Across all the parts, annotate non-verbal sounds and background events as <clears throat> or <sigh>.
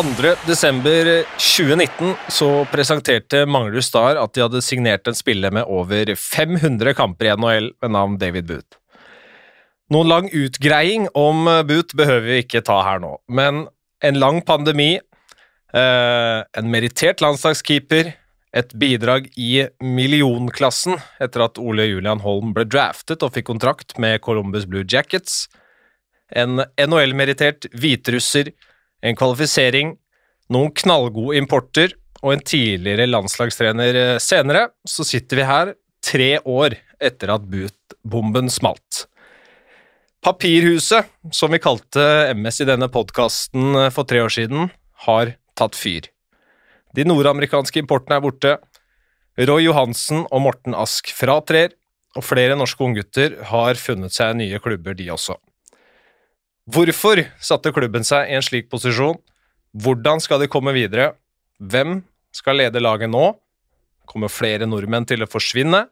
2.12.2019 så presenterte Manglerud Star at de hadde signert en spiller med over 500 kamper i NHL ved navn David Booth. Noen lang utgreiing om Booth behøver vi ikke ta her nå, men en lang pandemi, eh, en merittert landslagskeeper, et bidrag i millionklassen etter at Ole Julian Holm ble draftet og fikk kontrakt med Columbus Blue Jackets, en NHL-merittert hviterusser, en kvalifisering, noen knallgode importer og en tidligere landslagstrener eh, senere, så sitter vi her tre år etter at bootbomben smalt. Papirhuset, som vi kalte MS i denne podkasten eh, for tre år siden, har tatt fyr. De nordamerikanske importene er borte. Roy Johansen og Morten Ask fratrer, og flere norske unggutter har funnet seg nye klubber, de også. Hvorfor satte klubben seg i en slik posisjon? Hvordan skal de komme videre? Hvem skal lede laget nå? Kommer flere nordmenn til å forsvinne?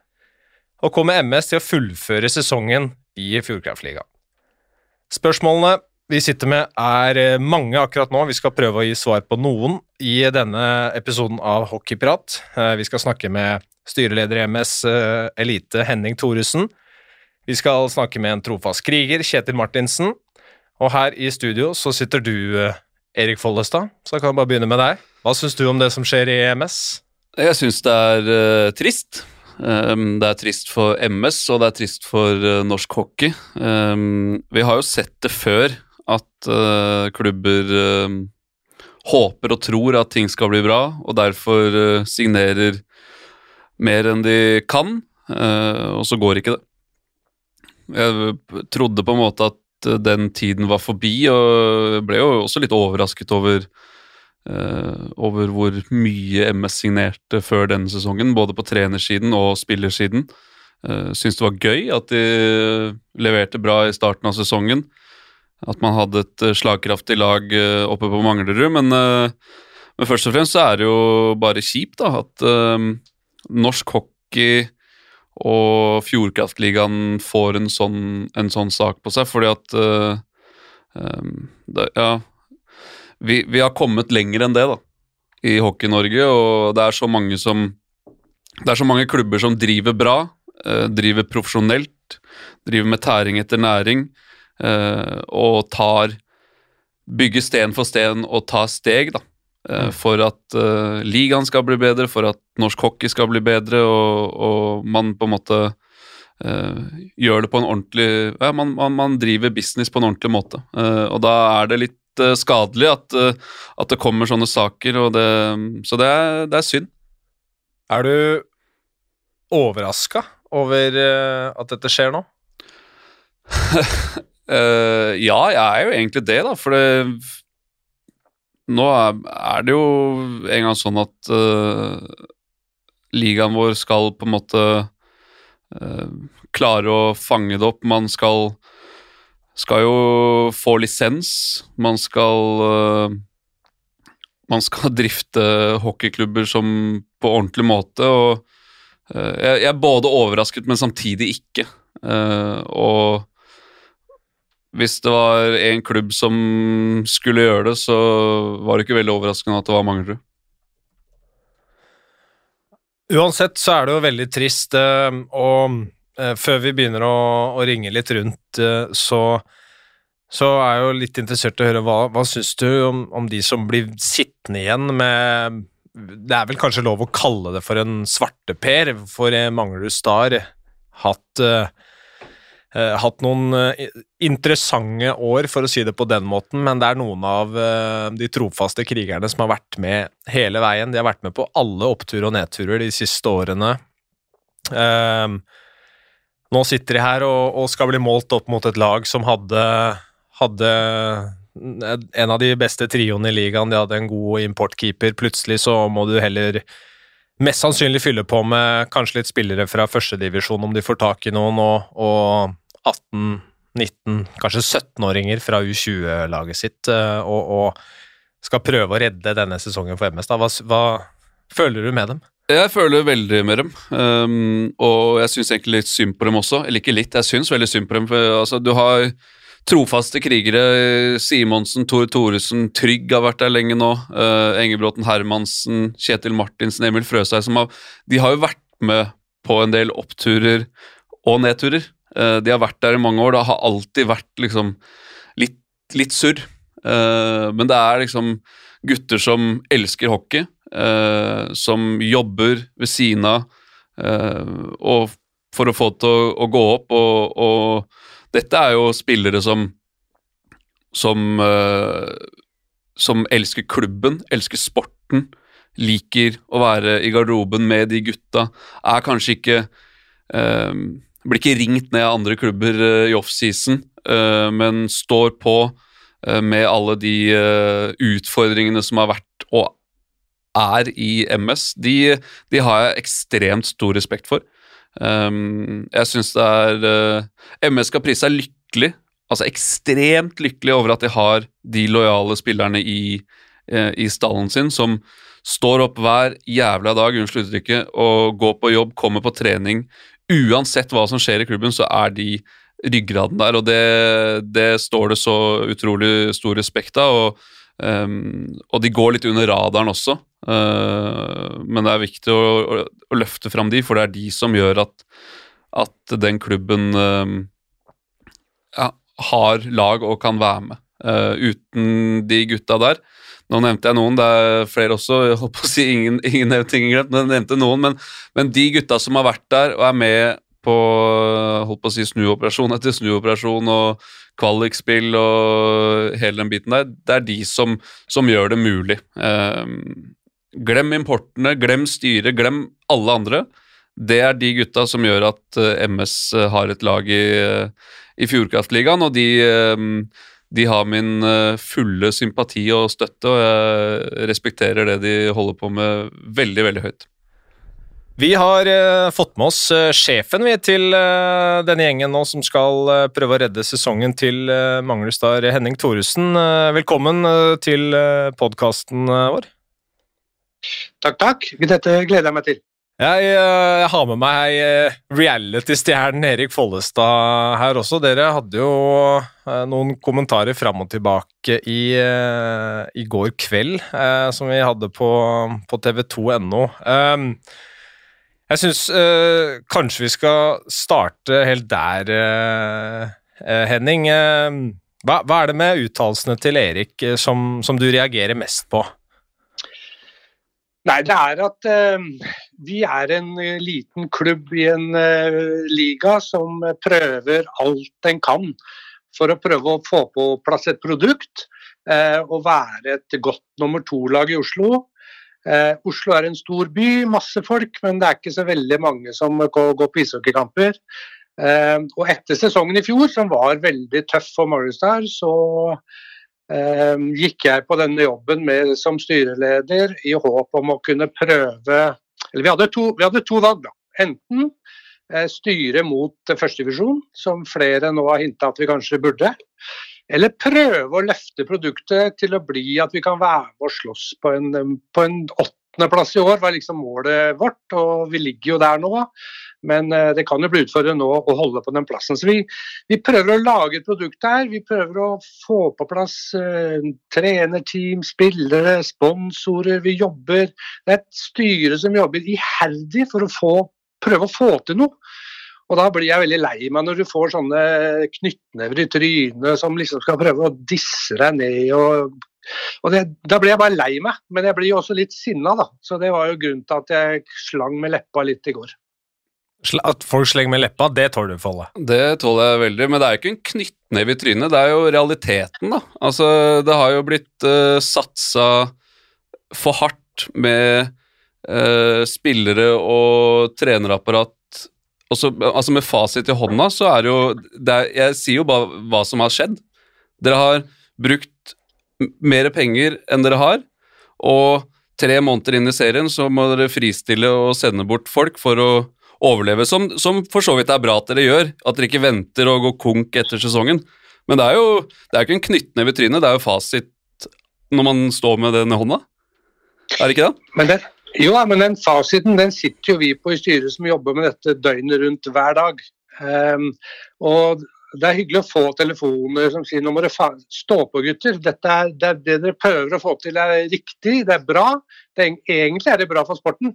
Og kommer MS til å fullføre sesongen i Fjordkraftligaen? Spørsmålene vi sitter med, er eh, mange akkurat nå. Vi skal prøve å gi svar på noen i denne episoden av Hockeyprat. Eh, vi skal snakke med styreleder i MS eh, Elite, Henning Thoresen. Vi skal snakke med en trofast kriger, Kjetil Martinsen. Og her i studio så sitter du, Erik Follestad. Så jeg kan bare begynne med deg. Hva syns du om det som skjer i MS? Jeg syns det er uh, trist. Um, det er trist for MS, og det er trist for uh, norsk hockey. Um, vi har jo sett det før at uh, klubber uh, håper og tror at ting skal bli bra, og derfor signerer mer enn de kan, og så går ikke det. Jeg trodde på en måte at den tiden var forbi, og ble jo også litt overrasket over over hvor mye MS signerte før denne sesongen, både på trenersiden og spillersiden. Uh, Syns det var gøy at de leverte bra i starten av sesongen at man hadde et eh, slagkraftig lag uh, oppe på Manglerud. Men, uh, men, først og fremst så er det jo bare kjipt da, at uh, norsk hockey og Fjordkraftligaen får en sånn, en sånn, sak på seg, fordi at uh, um, det, Ja, vi, vi, har kommet lenger enn det, da, i Hockey-Norge, og det er så mange som Det er så mange klubber som driver bra, uh, driver profesjonelt, driver med tæring etter næring. uh, og tar Bygger sten for sten og tar steg, da. Eh, mm. For at uh, ligaen skal bli bedre, for at norsk hockey skal bli bedre, og, og man på en måte uh, gjør det på en ordentlig ja, man, man, man, driver business på en ordentlig måte. Uh, og da er det litt skadelig at, at, det kommer sånne saker, det, så det er, det er, synd. Er du overraska over at dette skjer nå? <laughs> Ja, jeg er jo egentlig det, da, for det Nå er, det jo en gang sånn at uh, ligaen vår skal på en måte uh, klare å fange det opp. Man skal, skal jo få lisens. Man skal Man skal drifte hockeyklubber som på ordentlig måte, og jeg, er både overrasket, men samtidig ikke. og hvis det var en klubb som skulle gjøre det, så var det ikke veldig overraskende at det var Manglerud. Uansett så er det jo veldig trist, eh, og eh, før vi begynner å, å ringe litt rundt, eh, så, så er jeg jo litt interessert i å høre hva, hva syns du om, om, de som blir sittende igjen med Det er vel kanskje lov å kalle det for en svarteper, for Manglerud Star hatt hatt noen uh, interessante år, for å si det på den måten, men det er noen av uh, de trofaste krigerne som har vært med hele veien. De har vært med på alle oppturer og nedturer de siste årene. nå sitter de her og, skal bli målt opp mot et lag som hadde, hadde en av de beste trioene i ligaen. De hadde en god importkeeper. Plutselig så må du heller mest sannsynlig fylle på med kanskje litt spillere fra førstedivisjon om de får tak i noen, og, og 18, 19, kanskje 17-åringer fra U20-laget sitt, eh, og, og, skal prøve å redde denne sesongen for MS. Da. Hva, hva føler du med dem? Jeg føler veldig med dem, um, og jeg syns egentlig litt synd på dem også. Eller ikke litt, jeg syns veldig synd på dem. For, altså, du har trofaste krigere. Simonsen, Tor Thoresen, Trygg har vært der lenge nå. Uh, Engebråten Hermansen, Kjetil Martinsen, Emil Frøsheim Som har, de har jo vært med på en del oppturer og nedturer. Uh, de har vært der i mange år. Det har alltid vært liksom litt, litt surr. Uh, men det er liksom gutter som elsker hockey, som jobber ved siden av og for å få til å, å gå opp. og, og dette er jo spillere som som, uh, som elsker klubben, elsker sporten, liker å være i garderoben med de gutta. Er kanskje ikke uh, Blir ikke ringt ned av andre klubber uh, i offseason, men står på med alle de utfordringene som har vært og er i MS. De, de har jeg ekstremt stor respekt for. Um, jeg syns det er uh, MS skal prise seg lykkelig, altså ekstremt lykkelig over at de har de lojale spillerne i, uh, i stallen sin, som står opp hver jævla dag, unnskyld uttrykket, og går på jobb, kommer på trening. Uansett hva som skjer i klubben, så er de ryggraden der, og det, det står det så utrolig stor respekt av. og Um, og de går litt under radaren også, uh, men det er viktig å, å, å, løfte fram de, for det er de som gjør at, at den klubben um, ja, har lag og kan være med. Uh, uten de gutta der Nå nevnte jeg noen, det er flere også, jeg på å si ingen, ingen nevnte ingen glemt, men jeg nevnte noen, men, men de gutta som har vært der og er med på holdt på å si snuoperasjon etter snuoperasjon og kvalikspill og hele den biten der, det er de som, som gjør det mulig. Eh, glem importene, glem styret, glem alle andre. Det er de gutta som gjør at eh, MS har et lag i, uh, i Fjordkraftligaen, og de, de har min fulle sympati og støtte, og jeg respekterer det de holder på med veldig, veldig høyt. Vi har uh, fått med oss uh, sjefen vi, til uh, denne gjengen nå, som skal prøve å redde sesongen til uh, Manglerstad, Henning Thoresen. velkommen til uh, podkasten vår. Takk, takk. Dette gleder jeg meg til. Jeg, jeg har med meg reality-stjernen Erik Follestad her også. Dere hadde jo noen kommentarer fram og tilbake i, i går kveld, som vi hadde på, på tv2.no. Um, jeg syns uh, kanskje vi skal starte helt der, uh, Henning. Hva, hva, er det med uttalelsene til Erik som, som, du reagerer mest på? Nei, det er at vi er en liten klubb i en liga som prøver alt den kan for å prøve å få på plass et produkt og være et godt nummer to-lag i Oslo. Eh, Oslo er en stor by, masse folk, men det er ikke så veldig mange som går, på ishockeykamper. Eh, og etter sesongen i fjor, som var veldig tøff for Morristar, så eh, gikk jeg på denne jobben med, som styreleder i håp om å kunne prøve Eller vi hadde to, vi hadde to valg, da. Enten eh, styre mot førstedivisjon, som flere nå har hinta at vi kanskje burde. Eller prøve å løfte produktet til å bli at vi kan være med og slåss på en, på en åttendeplass i år, var liksom målet vårt. Og vi ligger jo der nå. Men eh, det kan jo bli utfordrende nå å holde på den plassen. Så vi, vi, prøver å lage et produkt der. Vi prøver å få på plass uh, trenerteam, spillere, sponsorer. Vi jobber Det er et styre som jobber iherdig for å få, prøve å få til noe. Og da blir jeg veldig lei meg når du får sånne knyttnever i trynet som liksom skal prøve å disse deg ned. og, og det, Da blir jeg bare lei meg, men jeg blir jo også litt sinna, da. Så det var jo grunnen til at jeg slang med leppa litt i går. At folk slenger med leppa, det tåler du, Folle? Det tåler jeg veldig, men det er jo ikke en knyttneve i trynet, det er jo realiteten, da. Altså, det har jo blitt uh, satsa for hardt med uh, spillere og trenerapparat også, altså Med fasit i hånda, så er jo det er, Jeg sier jo bare hva som har skjedd. Dere har brukt mer penger enn dere har, og tre måneder inn i serien så må dere fristille og sende bort folk for å overleve, som, som for så vidt er bra at dere gjør. At dere ikke venter og går konk etter sesongen. Men det er jo det er ikke en knyttneve i trynet, det er jo fasit når man står med den i hånda. Er det ikke det? Men det, jo, men den fasiten den sitter jo vi på i styret som jobber med dette døgnet rundt hver dag. Um, og det er hyggelig å få telefoner som sier nå må dere stå på, gutter. Dette er, det, er det dere prøver å få til er riktig, det er bra. Det er, egentlig er det bra for sporten.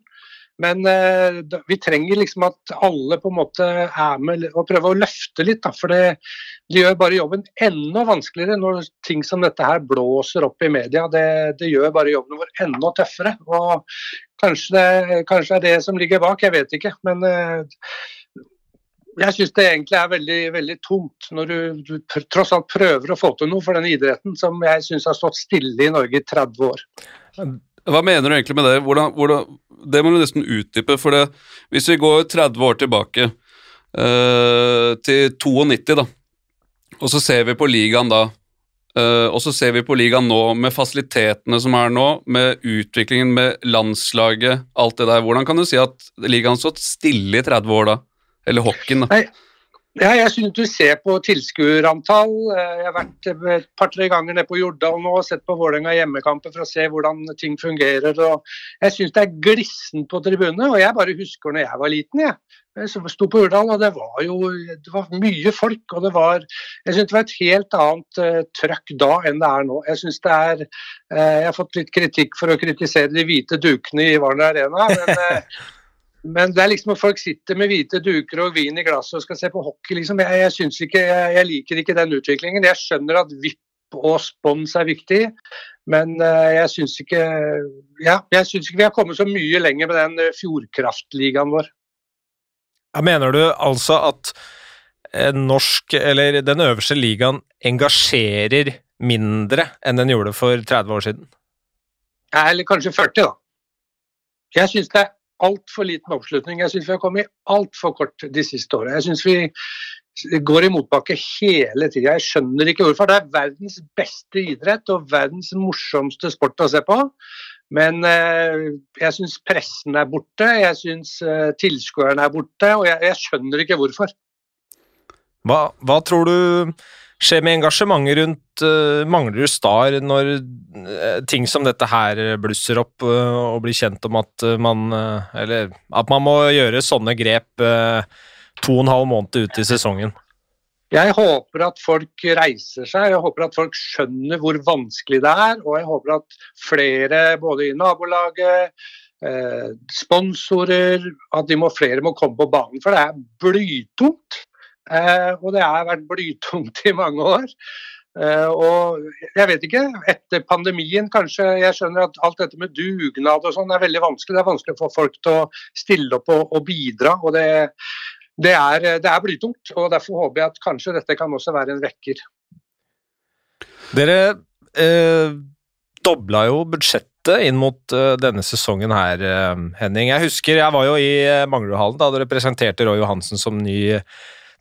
Men uh, vi trenger liksom at alle på en måte er med og prøver å løfte litt. Da, for det, det, gjør bare jobben enda vanskeligere når ting som dette her blåser opp i media. Det, det gjør bare jobben vår enda tøffere. Og kanskje det, kanskje er det som ligger bak, jeg vet ikke. Men uh, jeg syns det egentlig er veldig, veldig tungt når du, du, tross alt prøver å få til noe for denne idretten som jeg syns har stått stille i Norge i 30 år. Hva mener du egentlig med det? Hvordan, hvordan, det må du nesten utdype. for det, Hvis vi går 30 år tilbake, uh, til 92, da, og så ser vi på ligaen da, uh, og så ser vi på ligaen nå, med fasilitetene som er nå, med utviklingen med landslaget, alt det der. Hvordan kan du si at ligaen har stått stille i 30 år da? Eller hockeyen, da? Nei. Ja, jeg synes du ser på tilskuerantall. Eh, jeg har vært et par-tre ganger nede på Jordal nå og sett på Vålerenga hjemmekamper for å se hvordan ting fungerer. Jeg synes det er glissen på tribunene. Og jeg bare husker når jeg var liten. Jeg, jeg sto på Jordal, og det var jo det var mye folk. og det var, Jeg syns det var et helt annet uh, trøkk da enn det er nå. Jeg synes det er, uh, jeg har fått litt kritikk for å kritisere de hvite dukene i Warner Arena. men uh, <laughs> Men det er liksom at folk sitter med hvite duker og vin i glasset og skal se på hockey. Liksom. Jeg, jeg, ikke, jeg, jeg, liker ikke den utviklingen. Jeg skjønner at VIP og spons er viktig, men uh, jeg syns ikke, ja, ikke vi har kommet så mye lenger med den uh, Fjordkraftligaen vår. Ja, mener du altså at eh, norsk, eller den øverste ligaen engasjerer mindre enn den gjorde for 30 år siden? Eller kanskje 40, da. Jeg syns det er altfor liten oppslutning. Jeg syns vi har kommet altfor kort de siste årene. Jeg syns vi går i motbakke hele tida. Jeg skjønner ikke hvorfor. Det er verdens beste idrett og verdens morsomste sport å se på. Men eh, jeg syns pressen er borte, jeg syns eh, tilskuerne er borte, og jeg, jeg skjønner ikke hvorfor. Hva, hva, tror du skjer med engasjementet rundt uh, Manglerud Star når uh, ting som dette her blusser opp uh, og blir kjent om at man Eller at man må gjøre sånne grep to og en halv måned ut i sesongen? Jeg håper at folk reiser seg, jeg håper at folk skjønner hvor vanskelig det er. Og jeg håper at flere, både i nabolaget, sponsorer, at de må, flere må komme på banen. For det er blytungt. Eh, og det har vært blytungt i mange år. Uh, og jeg vet ikke, etter pandemien kanskje Jeg skjønner at alt dette med dugnad og sånn er veldig vanskelig. Det er vanskelig å få folk til å stille opp og, og bidra. og det, det, er, det, er, blytungt. og Derfor håper jeg at kanskje dette kan også være en vekker. Dere eh, dobla jo budsjettet inn mot uh, denne sesongen her, uh, Henning. Jeg husker jeg var jo i Manglerudhallen da dere presenterte Roy Johansen som ny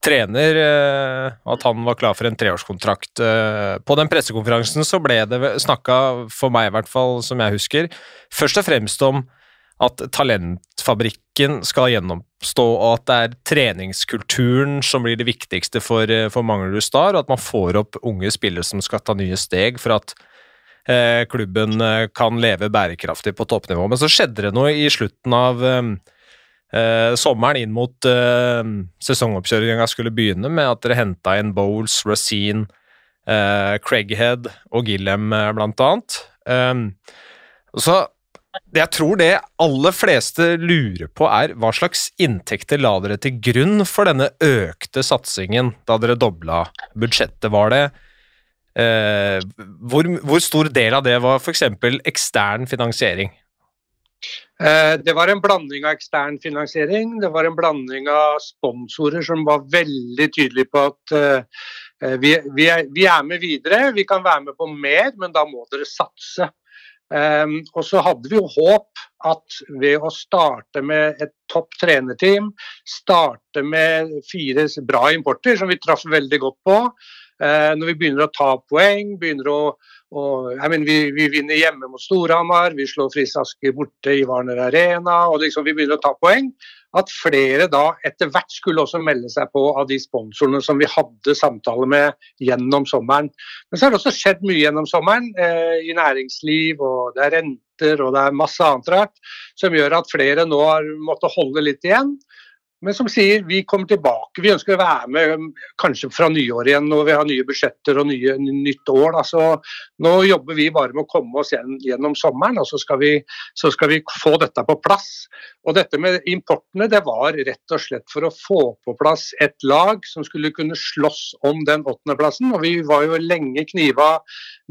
trener, eh, at han var klar for en treårskontrakt. Eh, på den pressekonferansen så ble det snakka, for meg i hvert fall, som jeg husker, først og fremst om at talentfabrikken skal gjennomstå, og at det er treningskulturen som blir det viktigste for, eh, for Manglerud Star, og at man får opp unge spillere som skal ta nye steg for at eh, klubben kan leve bærekraftig på toppnivå. Men så skjedde det noe i slutten av eh, Eh, sommeren inn mot eh, sesongoppkjøringa skulle begynne med at dere henta inn Bowles, Racine, eh, Craighead og Gillem, eh, blant annet. Eh, så jeg tror det aller fleste lurer på, er hva slags inntekter la dere til grunn for denne økte satsingen da dere dobla budsjettet? Var det eh, hvor, hvor, stor del av det var f.eks. ekstern finansiering? Eh, det var en blanding av ekstern finansiering, det var en blanding av sponsorer som var veldig tydelige på at eh, eh, vi, vi, er, vi, er, med videre, vi kan være med på mer, men da må dere satse. Um, og så hadde vi jo håp at ved å starte med et topp trenerteam, starte med fire bra importer, som vi traff veldig godt på, uh, når vi begynner å ta poeng, begynner å og, mener, vi, vi, vinner hjemme mot Storhamar, vi slår Frisk Aske borte i Warner Arena. og liksom Vi begynner å ta poeng. At flere da etter hvert skulle også melde seg på av de sponsorene som vi hadde samtale med gjennom sommeren. Men så har det også skjedd mye gjennom sommeren eh, i næringsliv, og det er renter og det er masse annet rart som gjør at flere nå har måttet holde litt igjen. Men som sier, vi kommer tilbake. Vi ønsker å være med um, kanskje fra nyår igjen når vi har nye budsjetter og nye, nytt år. Da. Så nå jobber vi bare med å komme oss gjennom sommeren, og så skal, vi, så skal vi få dette på plass. Og dette med importene, det var rett og slett for å få på plass et lag som skulle kunne slåss om den åttendeplassen. Og vi var jo lenge kniva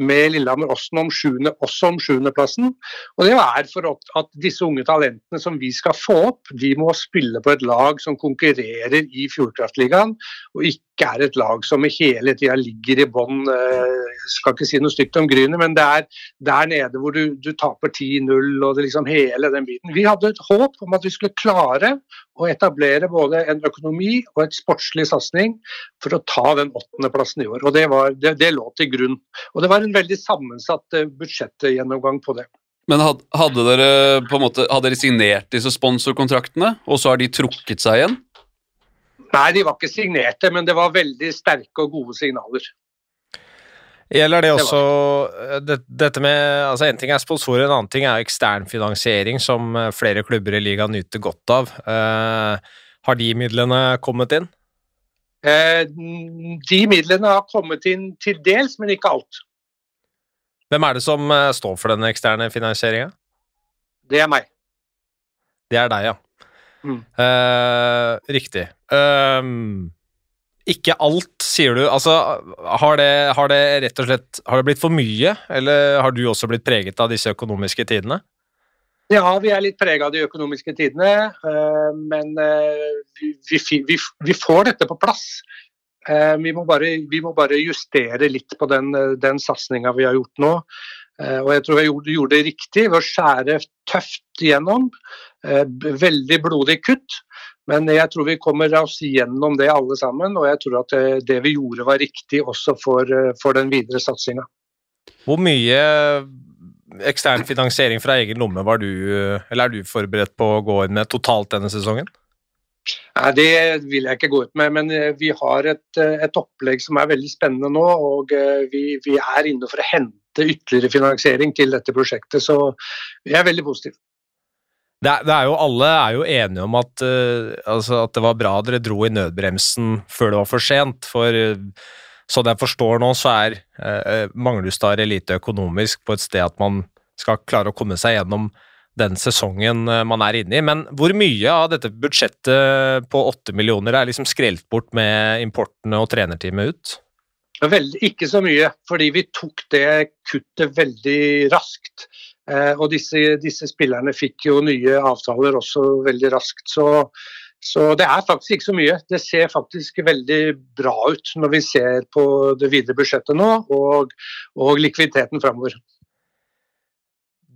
med Lillehammer Osten om sjuende, også om sjuendeplassen. Og det er for at disse unge talentene som vi skal få opp, de må spille på et lag som konkurrerer i Fjordkraftligaen, og ikke er et lag som hele tida ligger i bånn. Eh, skal ikke si noe stygt om Grynet, men det er der nede hvor du, du taper 10-0 og det liksom hele den biten. Vi hadde et håp om at vi skulle klare å etablere både en økonomi og et sportslig satsing for å ta den åttendeplassen i år. og det, var, det, det lå til grunn. Og det var en veldig sammensatt eh, budsjettgjennomgang på det. Men hadde dere på en måte, hadde dere signert disse sponsorkontraktene, og så har de trukket seg igjen? Nei, de var ikke signerte, men det var veldig sterke og gode signaler. Gjelder det også det, dette med altså En ting er sponsorer, en annen ting er eksternfinansiering, som eh, flere klubber i ligaen nyter godt av. Eh, har de midlene kommet inn? Eh, de midlene har kommet inn til dels, men ikke alt. Hvem er det som eh, står for den eksterne finansieringa? Det er meg. Det er deg, ja. Mm. Uh, riktig. Uh, ikke alt, sier du. Altså, har det, har det, rett og slett Har det blitt for mye, eller har du også blitt preget av disse økonomiske tidene? Ja, vi er litt preget av de økonomiske tidene, uh, men vi, vi, vi, vi, får dette på plass. Eh, vi må, bare, vi må bare justere litt på den, den satsinga vi har gjort nå. Eh, og jeg tror vi gjorde, det riktig ved å skjære tøft igjennom. Eh, veldig blodig kutt. Men jeg tror vi kommer oss gjennom det alle sammen, og jeg tror at det vi gjorde var riktig også for, for den videre satsinga. Hvor mye ekstern finansiering fra egen lomme var du, eller er du forberedt på å gå inn med totalt denne sesongen? Nei, Det vil jeg ikke gå ut med, men eh, vi har et, eh, et opplegg som er veldig spennende nå. Og eh, vi, vi, er inne for å hente ytterligere finansiering til dette prosjektet, så vi er veldig positive. Det det er jo, alle er jo enige om at, uh, altså at, det var bra dere dro i nødbremsen før det var for sent. For uh, sånn jeg forstår nå, så er uh, Manglerudstad elite økonomisk på et sted at man skal klare å komme seg gjennom den sesongen eh, man er inne i. Men hvor mye av dette budsjettet på åtte millioner er liksom skrelt bort med importene og trenerteamet ut? Vel, ikke så mye, fordi vi tok det kuttet veldig raskt. Eh, og disse, disse, spillerne fikk jo nye avtaler også veldig raskt. Så, så, det er faktisk ikke så mye. Det ser faktisk veldig bra ut når vi ser på det videre budsjettet nå og, og likviditeten framover.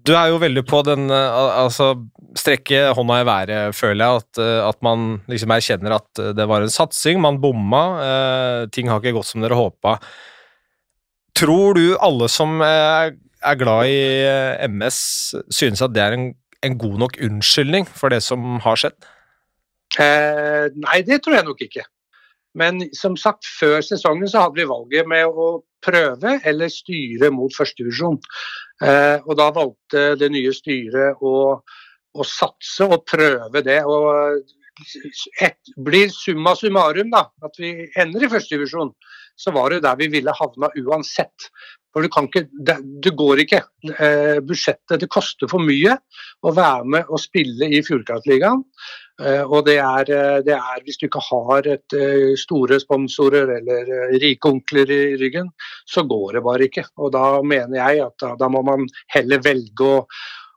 Du er jo veldig på den Altså, strekke hånda i været, føler jeg. At, at, man liksom erkjenner at det var en satsing. Man bomma. Eh, ting har ikke gått som dere håpa. Tror du alle som er, glad i eh, MS, synes at det er en, en, god nok unnskyldning for det som har skjedd? Eh, nei, det tror jeg nok ikke. Men som sagt, før sesongen så hadde vi valget med å prøve eller styre mot førstedivisjon. Eh, og da valgte det nye styret å, å satse og prøve det. og et, blir summa summarum da, at vi ender i førstedivisjon, så var det der vi ville havna uansett. For du kan ikke, det, du går ikke. Eh, budsjettet Det koster for mye å være med og spille i Fjordkraftligaen. Eh, og det er, eh, det er, hvis du ikke har et, eh, store sponsorer eller rike onkler i ryggen, så går det bare ikke. Og da mener jeg at da, da må man heller velge å,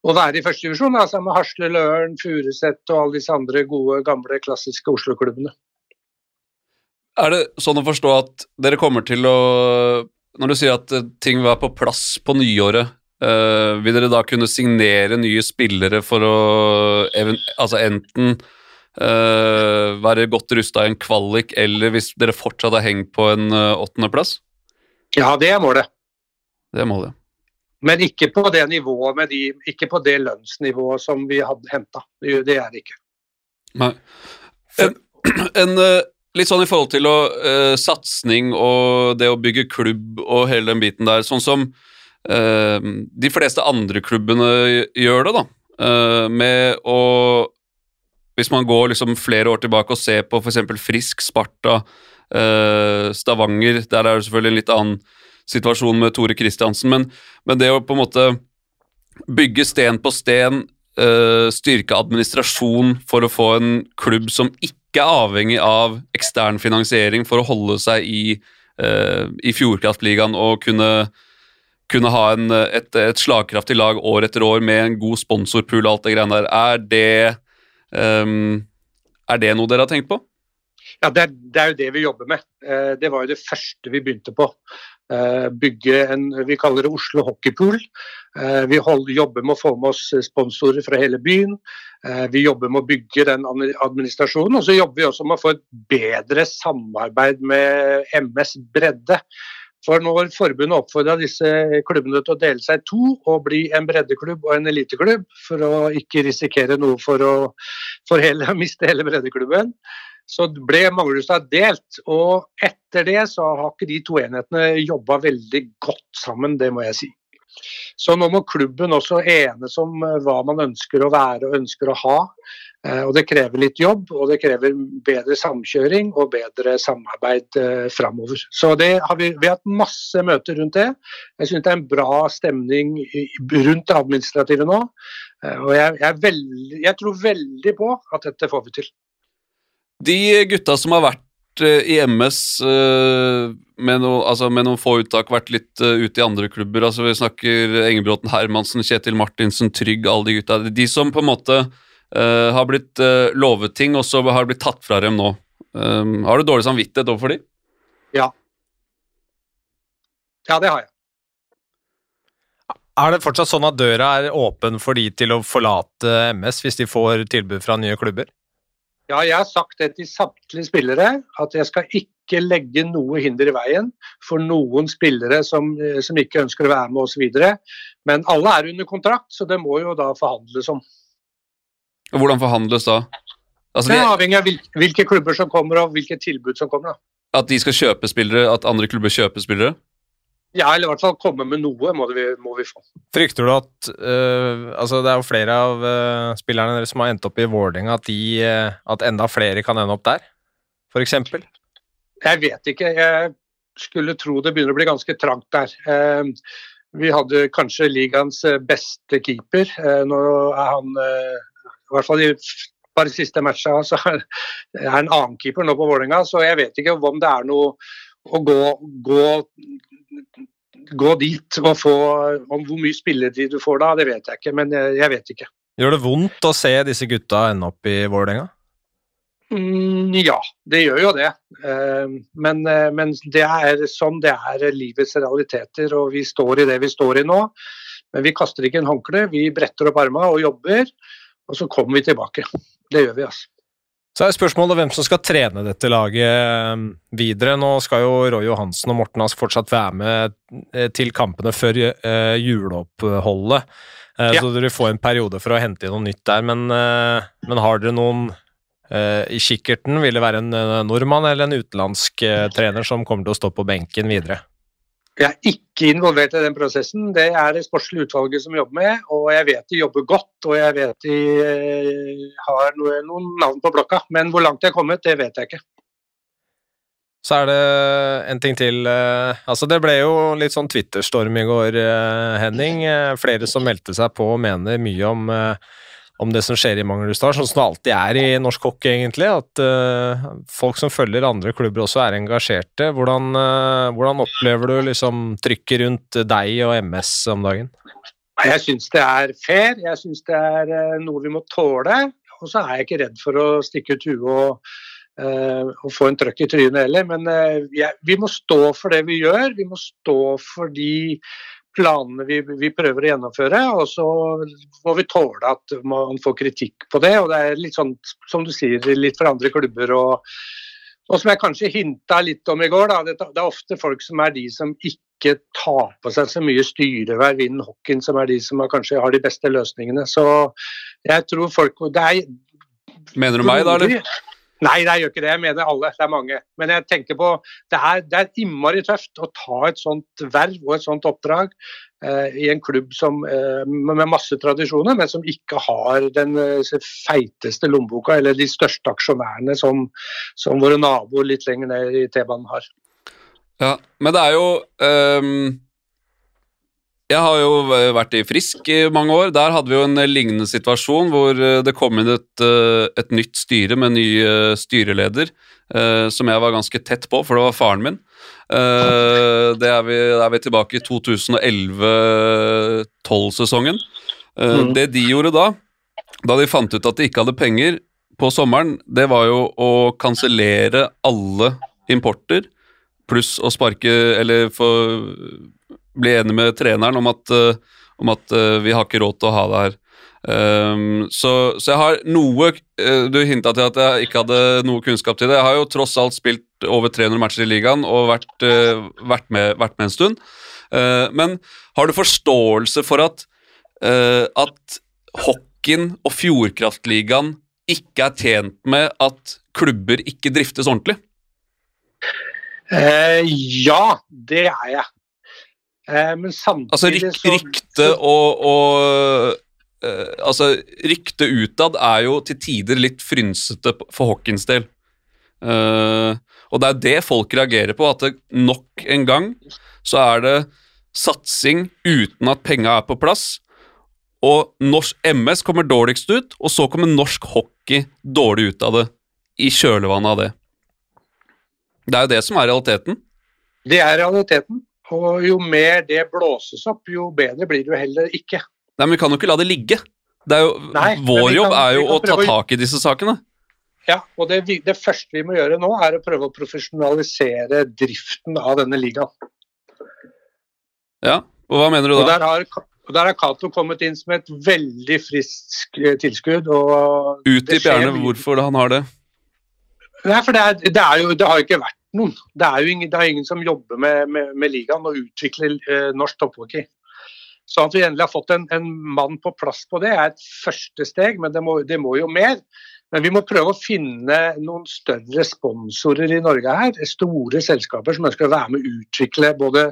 å være i førstedivisjon, altså med Hasle, Løren, Furuset og alle disse andre gode, gamle, klassiske Oslo-klubbene. Er det sånn å forstå at dere kommer til å Når du sier at ting var på plass på nyåret, Uh, vil dere da kunne signere nye spillere for å altså enten uh, være godt rusta i en kvalik, eller hvis dere fortsatt har hengt på en åttendeplass? Ja, det er målet. Det er målet. Men ikke på det nivået med de, ikke på det lønnsnivået som vi hadde henta. Det er det ikke. Nei. En, <clears throat> en, litt sånn i forhold til å, satsing og det å bygge klubb og hele den biten der, sånn som uh, de fleste andre klubbene gjør det, da. Uh, med å hvis man går liksom flere år tilbake og ser på f.eks. Frisk, Sparta, Stavanger Der er det selvfølgelig en litt annen situasjon med Tore Kristiansen, men, men, det å på en måte bygge sten på sten, eh, styrke administrasjon for å få en klubb som ikke er avhengig av ekstern finansiering for å holde seg i, uh, i Fjordkraftligaen og kunne kunne ha en, et, et, slagkraftig lag år etter år med en god sponsorpool og alt det greiene der. Er det, um, er det noe dere har tenkt på? Ja, det er, det er, jo det vi jobber med. Eh, det var jo det første vi begynte på. Bygge en vi kaller det Oslo Hockeypool. Eh, vi jobber med å få med oss sponsorer fra hele byen. Vi jobber med å bygge den administrasjonen. Og så jobber vi også med å få et bedre samarbeid med MS Bredde. For når forbundet oppfordra disse klubbene til å dele seg i to og bli en breddeklubb og en eliteklubb, for å ikke risikere noe for å for hele, <laughs> miste hele breddeklubben, så ble Manglerudstad delt. Og etter det så har ikke de to enhetene jobba veldig godt sammen, det må jeg si. Så nå må klubben også enes om eh, hva man ønsker å være og ønsker å ha. Eh, og Det krever litt jobb, og det krever bedre samkjøring og bedre samarbeid eh, framover. Så har vi, vi har hatt masse møter rundt det. Jeg syns det er en bra stemning rundt det administrative nå. Eh, og jeg, jeg, veldig, jeg tror veldig på at dette får vi til. De gutta som har vært i MS med, no, altså med, noen få uttak vært litt ute i andre klubber. altså Vi snakker Engebråten, Hermansen, Kjetil Martinsen, Trygg, alle de gutta. De som på en måte Uh, har blitt uh, lovet ting, og så har det blitt tatt fra dem nå. Um, har du dårlig samvittighet overfor dem? Ja. Ja, det har jeg. Er det fortsatt sånn at døra er åpen for de til å forlate MS hvis de får tilbud fra nye klubber? Ja, jeg har sagt det til samtlige spillere, at jeg skal ikke legge noe hinder i veien for noen spillere som, eh, som ikke ønsker å være med osv. Men alle er under kontrakt, så det må jo da forhandles om. Hvordan forhandles da? Altså, det er avhengig av hvilke klubber som kommer og hvilke tilbud som kommer. da. At de skal kjøpe spillere, at andre klubber kjøper spillere? Ja, eller i hvert fall komme med noe må, vi, må vi få. Frykter du at uh, altså Det er jo flere av uh, spillerne deres som har endt opp i Vålerenga, at, uh, at enda flere kan ende opp der, f.eks.? Jeg vet ikke. Jeg skulle tro det begynner å bli ganske trangt der. vi hadde kanskje ligaens beste keeper. nå er han i hvert fall i bare siste matcha så <laughs> er han en annen keeper nå på Vålerenga, så jeg vet ikke om det er noe å gå, gå, gå dit og få Om hvor mye spilletid du får da, det vet jeg ikke, men jeg, vet ikke. Gjør det vondt å se disse gutta ende opp i Vålerenga? Mm, ja, det gjør jo det. Eh, men, eh, men, det er sånn det er livets realiteter, og vi står i det vi står i nå. Men vi kaster ikke en håndkle, vi bretter opp armene og jobber. Og så kommer vi tilbake. Det gjør vi, altså. Så er spørsmålet hvem som skal trene dette laget eh, videre. Nå skal jo Roy Johansen og Morten Ask fortsatt være med eh, til kampene før uh, juleoppholdet. Uh, ja. Så dere får en periode for å hente inn noe nytt der. Men, men har dere noen i kikkerten? Vil det være en nordmann eller en utenlandsk trener som kommer til å stå på benken videre? Jeg er ikke involvert i den prosessen. Det er det sportslige utvalget som jobber med. Og jeg vet de jobber godt, og jeg vet de eh, har noen navn på blokka. Men hvor langt de har kommet, det vet jeg ikke. Så er det en ting til. Eh, altså Det ble jo litt sånn Twitter-storm i går, eh, Henning. Flere som meldte seg på og mener mye om om det som skjer i Manglerudstad, sånn som det alltid er i norsk hockey, egentlig. At uh, folk som følger andre klubber også er engasjerte. Hvordan, uh, hvordan opplever du liksom trykket rundt deg og MS om dagen? Jeg syns det er fair, jeg syns det er uh, noe vi må tåle. Og så er jeg ikke redd for å stikke ut huet og, og, få en trøkk i trynet heller. Men jeg, vi må stå for det vi gjør. Vi må stå for de planene vi, vi, prøver å gjennomføre. Og så må vi tåle at man får kritikk på det. Og det er litt sånn, som du sier, litt for andre klubber. Og, og som jeg kanskje hinta litt om i går, da, det, det, er ofte folk som er de som ikke tar på seg så mye styreverv innen hockeyen, som er de som har, kanskje har de beste løsningene. Så jeg tror folk det er Mener du meg, da, eller? Nei, jeg gjør ikke det. Jeg mener alle. Det er mange. Men jeg tenker på det er, det er innmari tøft å ta et sånt verv og et sånt oppdrag eh, i en klubb som, eh, med masse tradisjoner, men som ikke har den eh, feiteste lommeboka eller de største aksjonærene som, som våre naboer litt lenger ned i T-banen har. Ja, men det er jo um jeg har jo vært i Frisk i mange år. Der hadde vi jo en lignende situasjon hvor eh, det kom inn et, eh, et nytt styre med ny eh, styreleder, som jeg var ganske tett på, for det var faren min. Det er vi, er vi tilbake i 2011-12-sesongen. Mm. Det de gjorde da, da de fant ut at de ikke hadde penger på sommeren, det var jo å kansellere alle importer, pluss å sparke Eller få bli enig med treneren om at, uh, om at uh, vi har ikke råd til å ha det her. Um, så, så, jeg har noe uh, Du hinta til at jeg ikke hadde noe kunnskap til det. Jeg har jo tross alt spilt over 300 matcher i ligaen og vært, vært, med, vært med, en stund. men har du forståelse for at, at hockeyen og Fjordkraftligaen ikke er tjent med at klubber ikke driftes ordentlig? ja, det er jeg. Eh, men samtidig Altså ryk, rykte og, og uh, Altså, ryktet utad er jo til tider litt frynsete for Hawkins del. Uh, og det er det folk reagerer på, at det nok en gang så er det satsing uten at penga er på plass. Og norsk MS kommer dårligst ut, og så kommer norsk hockey dårlig ut av det. I kjølvannet av det. Det er jo det som er realiteten. Det er realiteten. Og jo mer det blåses opp, jo bedre blir det jo heller ikke. Nei, Men vi kan jo ikke la det ligge. Det jo, Nei, vår jobb kan, er jo å ta tak i disse sakene. Ja, og det, det, første vi må gjøre nå, er å prøve å profesjonalisere driften av denne ligaen. Ja, og hva mener du da? Og der har, og der har Cato kommet inn som et veldig friskt eh, tilskudd. Utdyp gjerne hvorfor han har det. Nei, for det, er, det, er jo, det har jo ikke vært noen. Det er jo ingen, er ingen som jobber med, med, med ligaen og utvikler eh, norsk topphockey. Så at vi endelig har fått en, en, mann på plass på det, er et første steg, men det må, det må, jo mer. Men vi må prøve å finne noen større sponsorer i Norge her. Store selskaper som ønsker å være med å utvikle både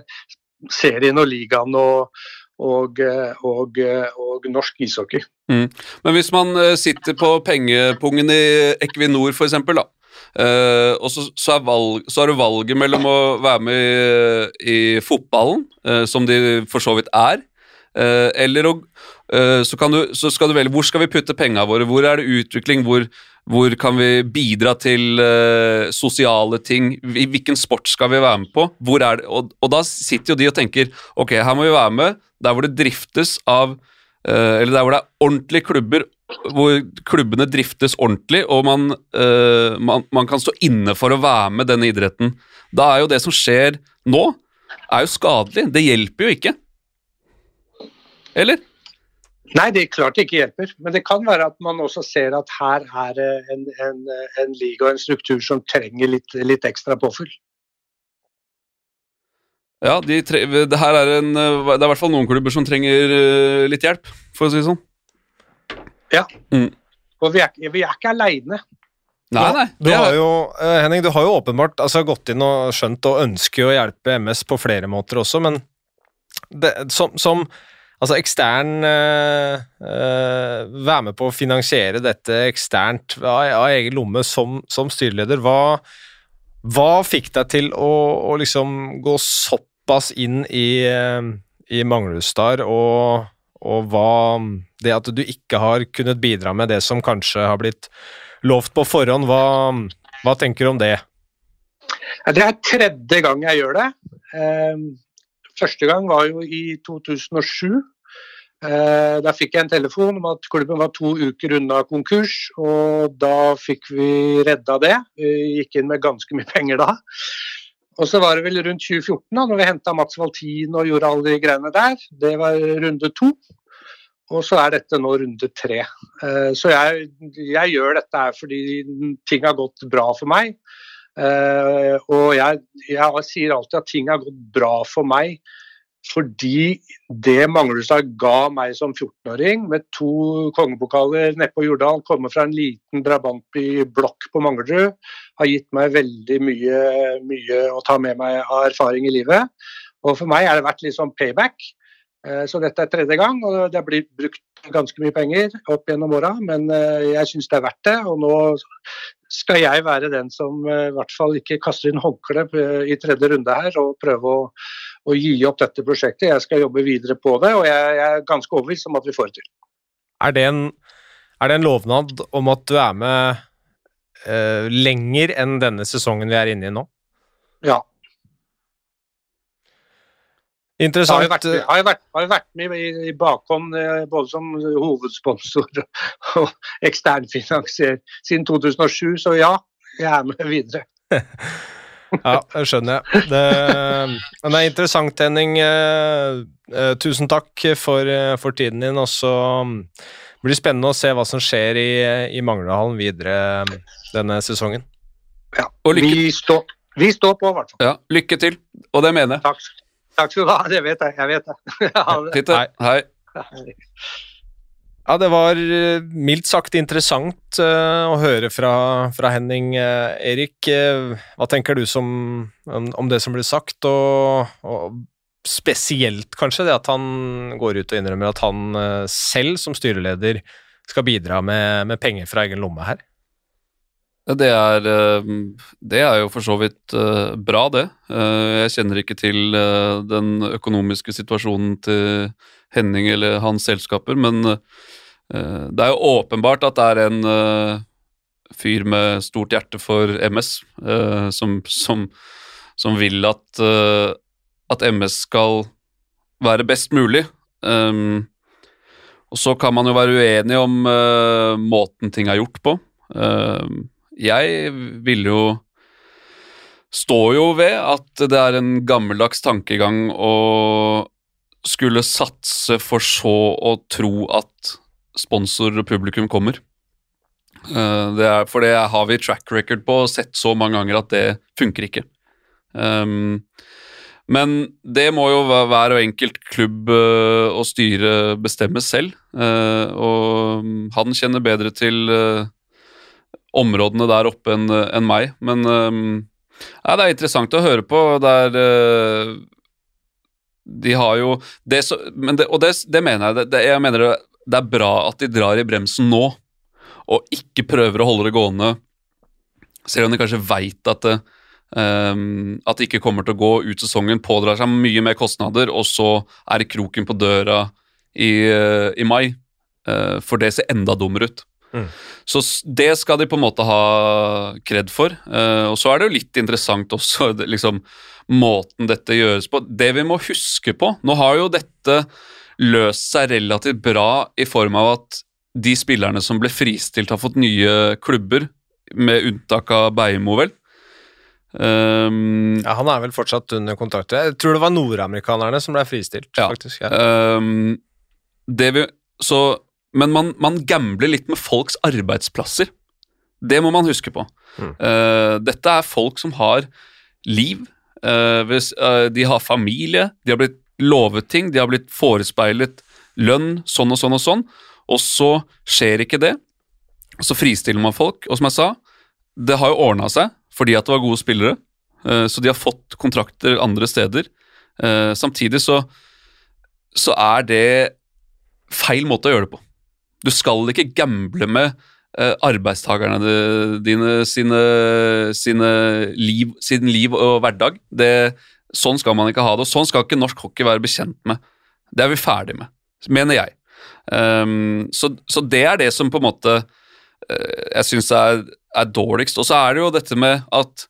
serien og ligaen og, og, og, og, norsk ishockey. Mm. Men hvis man eh, sitter på pengepungen i Equinor f.eks., da, Uh, og så, så, er valg, så har du valget mellom å være med i, i fotballen, uh, som de for så vidt er, uh, eller å, så, du, så, skal du velge hvor skal vi putte pengene våre, hvor er det utvikling, hvor, hvor kan vi bidra til sosiale ting, hvilken sport skal vi være med på? Er det? Og, og, da sitter jo de og tenker ok, her må vi være med der hvor det driftes av Eller der hvor det er ordentlige klubber hvor klubbene driftes ordentlig, og man, uh, man, man, kan stå inne for å være med denne idretten. Da er jo det som skjer nå, er jo skadelig. Det hjelper jo ikke. Eller? Nei, det er klart det ikke hjelper. Men det kan være at man også ser at her er en, en, en liga og en struktur som trenger litt, litt ekstra påfyll. Ja, de tre, det, her er en, det er i hvert fall noen klubber som trenger eh, litt hjelp, for å si det sånn. Ja. Mm. Og vi er, vi er ikke aleine. Nei, nei. Du har jo, eh, Henning, du har jo åpenbart altså, gått inn og skjønt og ønsker å hjelpe MS på flere måter også, men det, som, som altså ekstern øh, Være med på å finansiere dette eksternt av, av egen lomme som, som styreleder. Hva, hva, fikk deg til å, å liksom gå såpass inn i, i Manglestad, og og hva Det at du ikke har kunnet bidra med det som kanskje har blitt lovt på forhånd, hva, hva tenker du om det? Det er tredje gang jeg gjør det. Ehm, første gang var jo i 2007. Eh, da fikk jeg en telefon om at klubben var to uker unna konkurs, og da fikk vi redda det. Vi gikk inn med ganske mye penger da. Og så var det vel rundt 2014, da når vi henta Mats Valtin og gjorde alle de greiene der. Det var runde to. Og så er dette nå runde tre. Eh, så jeg, jeg gjør dette her fordi ting har gått bra for meg. Eh, og jeg, jeg sier alltid at ting har gått bra for meg fordi det Manglerudstad ga meg som 14-åring, med to kongepokaler nedpå Jordal, komme fra en liten drabantby-blokk på Manglerud, har gitt meg veldig mye, mye å ta med meg av erfaring i livet. Og for meg har det vært litt sånn payback. Eh, så dette er tredje gang, og det har blitt brukt ganske mye penger opp gjennom åra, men eh, jeg syns det er verdt det. Og nå skal jeg være den som eh, i hvert fall ikke kaster inn håndkle i tredje runde her og prøve å, å, gi opp dette prosjektet. Jeg skal jobbe videre på det, og jeg, jeg er ganske overbevist om at vi får det til. Er det en, er det en lovnad om at du er med uh, lenger enn denne sesongen vi er inne i nå? Ja, Interessant. Har jo vært, har vært, har vært med i, i bakhånd eh, både som hovedsponsor og eksternfinansier siden 2007, så ja, jeg er med videre. <laughs> ja, det skjønner jeg. Det, men det er interessant, Henning. Eh, eh, tusen takk for, for tiden din. Og så blir det spennende å se hva som skjer i, i Manglerhallen videre denne sesongen. Ja, vi, står, vi står på, i hvert fall. Ja, lykke til, og det mener jeg. Takk. Takk skal du ha. <laughs> Det vet jeg. Jeg vet det. <laughs> Fint, det. Hei. Ja, det var eh, mildt sagt interessant uh, å høre fra, fra Henning. Uh, Erik, uh, hva tenker du som, om, om, det som ble sagt, og, og, spesielt kanskje det at han går ut og innrømmer at han selv som styreleder skal bidra med, med penger fra egen lomme her? Det er, eh, det er, jo for så vidt eh, bra, det. Eh, jeg kjenner ikke til den økonomiske situasjonen til Henning eller hans selskaper, men det er jo åpenbart at det er en fyr med stort hjerte for MS, som, som, som vil at, at, MS skal være best mulig. Og så kan man jo være uenig om måten ting er gjort på. Jeg vil jo Står jo ved at det er en gammeldags tankegang å skulle satse for så å tro at sponsor og publikum kommer. Eh, det er, for det har vi track record på og sett så mange ganger at det funker ikke. Um, men det må jo hver og enkelt klubb uh, og styre bestemme selv. Uh, og han kjenner bedre til områdene der oppe enn en meg. Men um, ja, det er interessant å høre på. Der uh, De har jo det, så, det, Og det, det, mener jeg. Det, jeg mener det, er bra at de drar i bremsen nå, og ikke prøver å holde det gående, selv om de kanskje veit at det Um, at det ikke kommer til å gå ut sesongen, pådrar seg mye mer kostnader, og så er det kroken på døra i, uh, i mai. Uh, for det ser enda dummere ut. Mm. Så det skal de på en måte ha kred for. Uh, og så er det jo litt interessant også <laughs> liksom, måten dette gjøres på. Det vi må huske på Nå har jo dette løst seg relativt bra i form av at de spillerne som ble fristilt, har fått nye klubber, med unntak av Beimo, vel. Um, ja, Han er vel fortsatt under kontrakt. Jeg tror det var nordamerikanerne som ble fristilt. Ja. faktisk. Ja. Um, det vi, så men man, man gambler litt med folks arbeidsplasser. Det må man huske på. Mm. Uh, dette er folk som har liv. Uh, hvis, uh, de har familie, de har blitt lovet ting, de har blitt forespeilet lønn, sånn og sånn og sånn, og så skjer ikke det. Så fristiller man folk, og som jeg sa, det har jo ordna seg fordi at det var gode spillere, så de har fått kontrakter andre steder. Samtidig så, så er det feil måte å gjøre det på. Du skal ikke gamble med uh, arbeidstakerne dine sine, sine liv, sin liv og hverdag. Det, sånn skal man ikke ha det, og sånn skal ikke norsk hockey være bekjent med. Det er vi ferdig med, mener jeg. Um, så, så, det er det som på en måte uh, jeg syns er, er, dårligst. Og så er det jo dette med at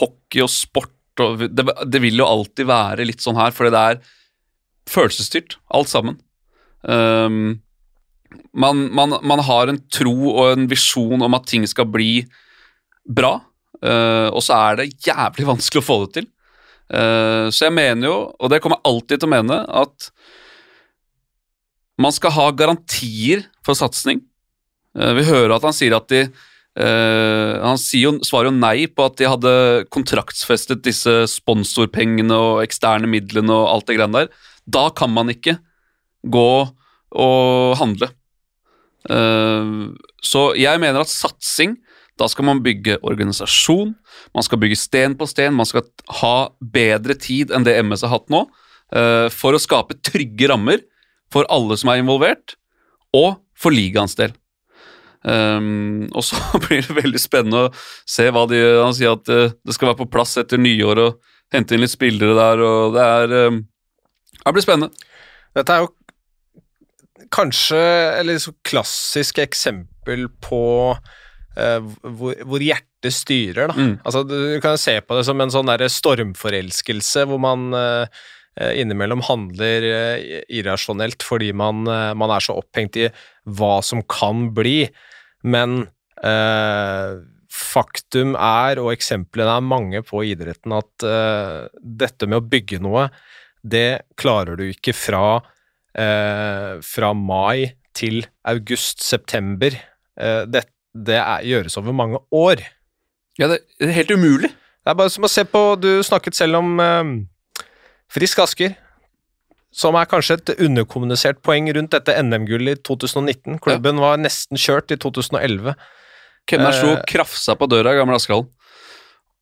hockey og sport og det, det, vil jo alltid være litt sånn her, fordi det er følelsesstyrt, alt sammen. Um, man, man, man, har en tro og en visjon om at ting skal bli bra, uh, og så er det jævlig <laughs> vanskelig å få det til. Uh, så jeg mener jo, og det kommer jeg alltid til å mene, at man skal ha garantier for satsing. Uh, vi hører at han sier at de Han jo, svarer jo nei på at de hadde kontraktsfestet disse sponsorpengene og eksterne midlene og alt det greiene der. Da kan man ikke gå og handle. Eh, så jeg mener at satsing da skal man bygge organisasjon, man skal bygge sten på sten, man skal ha bedre tid enn det MS har hatt nå, eh, for å skape trygge rammer for alle som er involvert, og for ligaens del. Um, og så <laughs> blir det veldig spennende å se hva de Han sier at uh, det skal være på plass etter nyår og hente inn litt spillere der, og det er um, Det blir spennende. Dette er jo kanskje et klassisk eksempel på uh, hvor, hvor, hjertet styrer, da. Mm. Altså, du kan se på det som en sånn der stormforelskelse hvor man uh, innimellom handler irrasjonelt fordi man, man, er så opphengt i hva som kan bli. Men faktum er, og eksemplene er mange på idretten, at dette med å bygge noe, det klarer du ikke fra, eh, fra mai til august-september. Eh, det, det er, gjøres over mange år. Ja, det er helt umulig. Det er bare som å se på Du snakket selv om eh, Frisk Asker som er kanskje et underkommunisert poeng rundt dette NM-gullet i 2019. Klubben ja. var nesten kjørt i 2011. Kemner slo og krafsa på døra i Gamle Askehallen,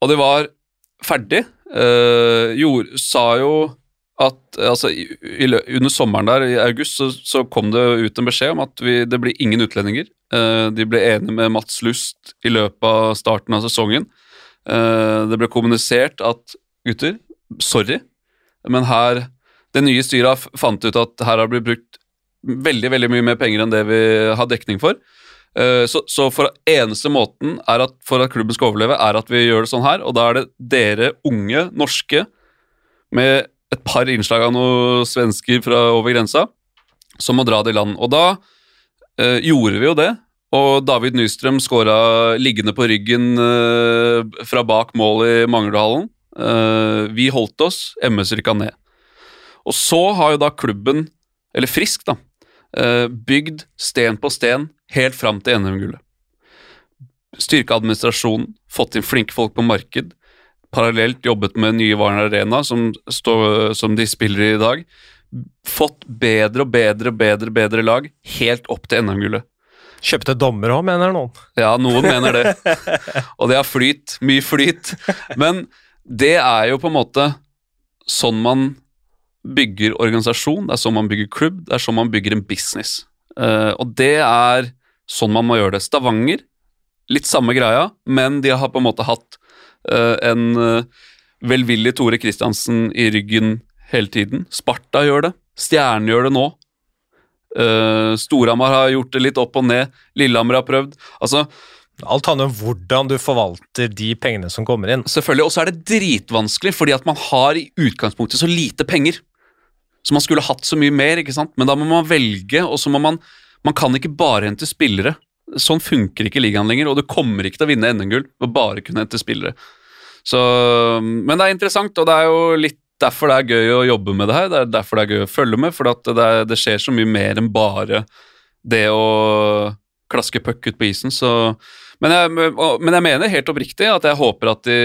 og de var ferdig. Eh, jord, sa jo at altså, i, under sommeren der, i august, så, så, kom det ut en beskjed om at vi, det blir ingen utlendinger. Uh, de ble enige med Mats Lust i løpet av starten av sesongen. Uh, det ble kommunisert at gutter, sorry, men her det nye styret fant ut at her har blitt brukt veldig veldig mye mer penger enn det vi har dekning for. Eh, så, så for eneste måten at for at klubben skal overleve, er at vi gjør det sånn her. Og da er det dere unge norske med et par innslag av noen svensker fra over grensa som må dra det i land. Og da eh, gjorde vi jo det. Og David Nystrøm skåra liggende på ryggen eh, fra bak mål i Manglerudhallen. Eh, vi holdt oss, MS rykka ned. Og så har jo da klubben, eller Frisk, da, eh, bygd sten på sten helt fram til NM-gullet. Styrke administrasjonen, fått inn flinke folk på marked. Parallelt jobbet med nye Varner Arena, som, stå, som de spiller i i dag. Fått bedre og bedre og bedre, bedre lag helt opp til NM-gullet. Kjøpte dommer òg, mener noen. Ja, noen mener det. <laughs> Og det har flyt. Mye flyt. Men det er jo på en måte sånn man bygger organisasjon, det er sånn man bygger klubb, det er sånn man bygger en business. Uh, og det er sånn man må gjøre det. Stavanger, litt samme greia, men de har på en måte hatt en uh, velvillig Tore Kristiansen i ryggen hele tiden. Sparta gjør det, Stjernen gjør det nå. Uh, Storhamar har gjort det litt opp og ned, Lillehammer har prøvd. Altså, Alt handler om hvordan du forvalter de pengene som kommer inn. Selvfølgelig, Og så er det dritvanskelig, fordi at man har i utgangspunktet så lite penger. Så man skulle hatt så mye mer, ikke sant? men da må man velge, og så må man Man kan ikke bare hente spillere. Sånn funker ikke ligaen lenger, og du kommer ikke til å vinne NM-gull ved bare kunne hente spillere. Så, men det er interessant, og det er jo litt derfor det er gøy å jobbe med det her. Det er derfor det er gøy å følge med, for det, det, skjer så mye mer enn bare det å klaske puck ut på isen. Så, men, jeg, men, jeg, mener helt oppriktig at jeg håper at de,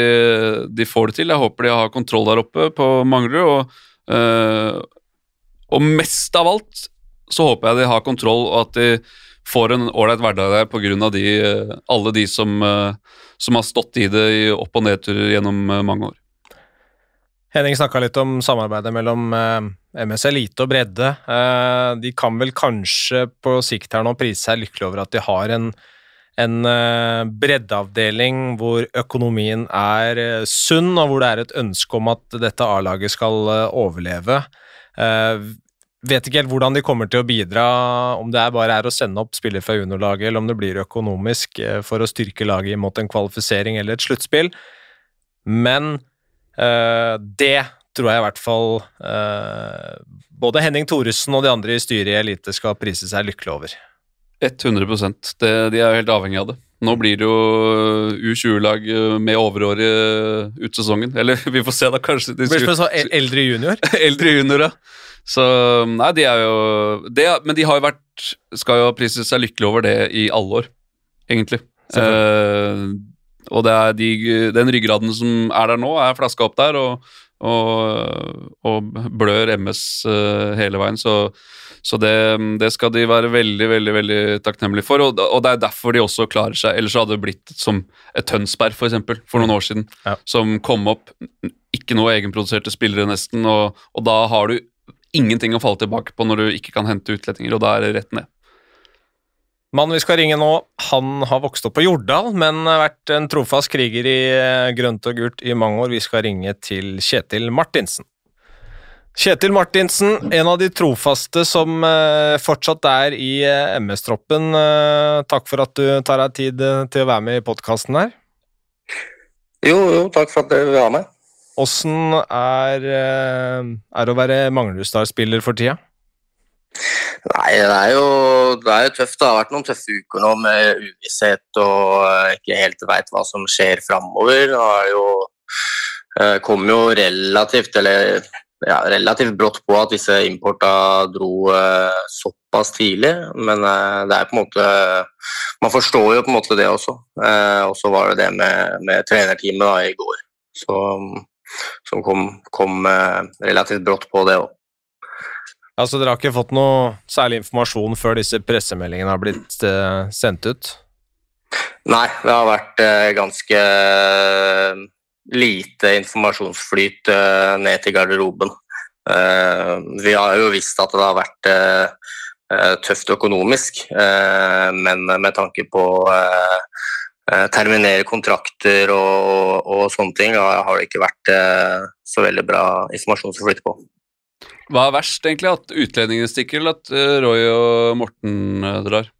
de, får det til. Jeg håper de har kontroll der oppe på Manglerud. og øh, og mest av alt så håper jeg de har kontroll, og at de får en ålreit hverdag der pga. De, alle de som, som, har stått i det i opp- og nedturer gjennom mange år. Henning snakka litt om samarbeidet mellom eh, MS Elite og bredde. Eh, de kan vel kanskje på sikt her nå prise seg lykkelig over at de har en, en eh, breddeavdeling hvor økonomien er sunn, og hvor det er et ønske om at dette A-laget skal overleve. Vet ikke helt hvordan de kommer til å bidra, om det er bare er å sende opp spillere fra juniorlaget, eller om det blir økonomisk uh, for å styrke laget mot en kvalifisering eller et sluttspill. Men øh, det tror jeg i hvert fall både Henning Thoresen og de andre i styret i Elite skal prise seg lykkelig over. 100 det, De er jo helt avhengig av det. Nå blir det jo U20-lag med overårige ut sesongen. Eller <laughs> vi får se, da. Kanskje de Blir sa så eldre junior? <laughs> eldre junior, ja. Så Nei, de er jo det, Men de har jo vært Skal jo prise seg lykkelig over det i alle år, egentlig. Eh, og det er de, den ryggraden som er der nå, er flaska opp der, og, og, og blør MS eh, hele veien. Så, så det, det, skal de være veldig veldig, veldig takknemlige for. Og, og, det er derfor de også klarer seg. Ellers hadde det blitt som et Tønsberg for, eksempel, for noen år siden, ja. som kom opp ikke noe egenproduserte spillere, nesten, og, og da har du ingenting å falle tilbake på når du ikke kan hente utlendinger, og da er det rett ned. Mannen vi skal ringe nå, han har vokst opp på Jordal, men vært en trofast kriger i eh, grønt og gult i mange år. Vi skal ringe til Kjetil Martinsen. Kjetil Martinsen, en av de trofaste som eh, fortsatt er i eh, MS-troppen. Takk for at du tar deg tid til å være med i podkasten her. Jo, jo, takk for at du vil ha med. Åssen er, det å være Manglerudstad-spiller for tida? Nei, det er jo det er tøft. Det har vært noen tøffe uker nå med uvisshet og ikke helt veit hva som skjer framover. Det jo, kom jo relativt, eller ja, relativt brått på at disse importa dro eh, såpass tidlig. Men det er på en måte Man forstår jo på en måte det også. og så var det det med, med trenerteamet da, i går så, som kom, kom relativt brått på det òg. Altså, Dere har ikke fått noe særlig informasjon før disse pressemeldingene har blitt uh, sendt ut? Nei, det har vært uh, ganske lite informasjonsflyt ned til garderoben. vi har jo visst at det har vært tøft økonomisk, men med tanke på terminere kontrakter og, og, sånne ting, har det ikke vært så veldig bra informasjonsflyt på. Hva er verst, egentlig? At utlendingene stikker, eller at Roy og Morten drar?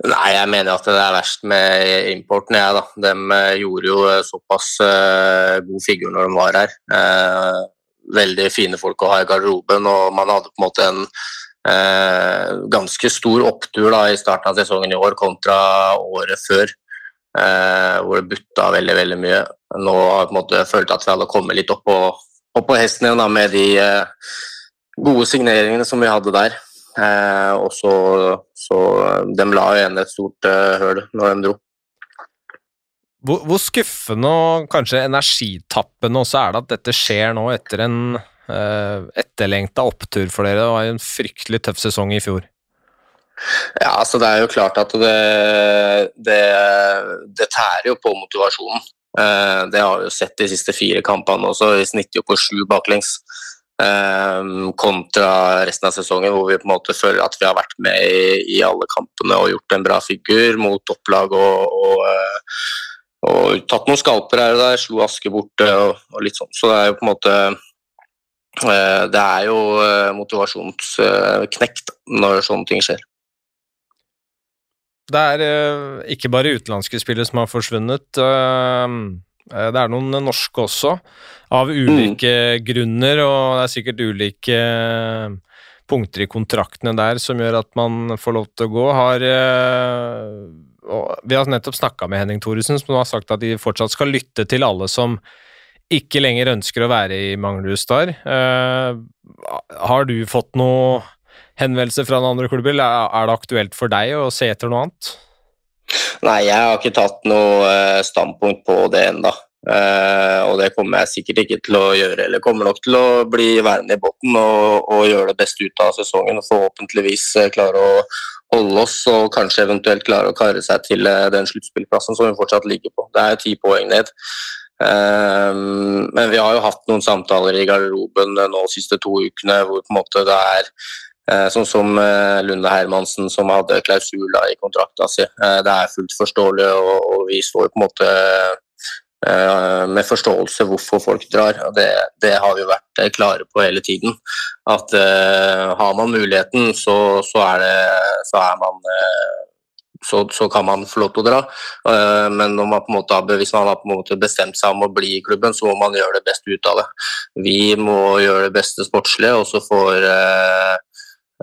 Nei, jeg mener at det er verst med importen, jeg, da. De uh, gjorde jo såpass god figur når de var her. veldig fine folk å ha i garderoben, og man hadde på en måte en ganske stor opptur da, i starten av sesongen i år kontra året før. hvor det butta veldig veldig mye. Nå har jeg på en måte følt at vi hadde kommet litt opp på opp på hesten igjen da, med de eh, gode signeringene som vi hadde der. Eh, og så, så De la igjen et stort eh, høl når de dro. Hvor, hvor, skuffende og kanskje energitappende også er det at dette skjer nå etter en eh, etterlengta opptur for dere? Det var en fryktelig tøff sesong i fjor. Ja, altså Det er jo klart at det, det, det tærer jo på motivasjonen. Eh, det har vi jo sett de siste fire kampene også. Vi snitter jo på sju baklengs. Eh, kontra resten av sesongen hvor vi på en måte føler at vi har vært med i, i alle kampene og gjort en bra figur mot topplag og, og, eh, og tatt noen skalper her og der, slo Aske borte og, og, litt sånn. Så det er jo på en måte Det er jo motivasjonsknekt når sånne ting skjer. Det er ikke bare utenlandske spillere som har forsvunnet. Uh, det er noen norske også, av ulike mm. grunner, og det er sikkert ulike punkter i kontraktene der som gjør at man får lov til å gå. Har, vi har nettopp snakka med Henning Thoresen, som har sagt at de fortsatt skal lytte til alle som ikke lenger ønsker å være i Manglerud Star. har du fått noe henvendelse fra noen andre klubber, eller er det aktuelt for deg å se etter noe annet? Nei, jeg har ikke tatt noe eh, standpunkt på det ennå. Uh, og det kommer jeg sikkert ikke til å gjøre. Eller kommer nok til å bli værende i bunnen og, og, gjøre det beste ut av sesongen. Og forhåpentligvis uh, klare å holde oss og kanskje eventuelt klare å kare seg til den sluttspillplassen som vi fortsatt ligger på. Det er ti poeng ned. men vi har jo hatt noen samtaler i garderoben nå de siste to ukene hvor på en måte det er Eh, sånn som eh, Lunde Hermansen, som hadde klausuler i kontrakta si. Eh, det er fullt forståelig, og vi står på en måte med forståelse hvorfor folk drar. Det, det, har vi vært klare på hele tiden. At har man muligheten, så, så, er, det, så er man så, så, kan man få lov til å dra. Men man måte, hvis man har bestemt seg om å bli i klubben, så må man gjøre det beste ut av det. Vi må gjøre det beste sportslige, og så får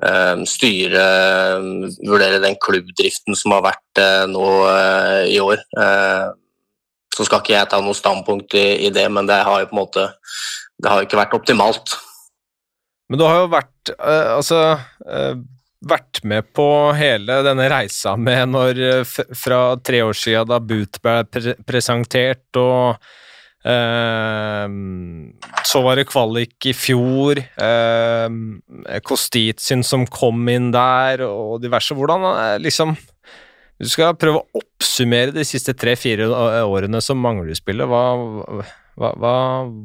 Ehm, styre ehm, vurdere den klubbdriften som har vært eh, nå eh, i år. Ehm, så skal ikke jeg ta noe standpunkt i, det, men det har jo på en måte det har ikke vært optimalt. Men du har jo vært uh, Altså, vært med på hele denne reisa med når fra tre år siden da Boot ble pre presentert, og eh, så var det kvalik i fjor. Eh, Kostitsin som kom inn der, og diverse. Hvordan liksom Du skal prøve å oppsummere de siste tre-fire årene som Manglerud-spillet. Hva, hva, hva,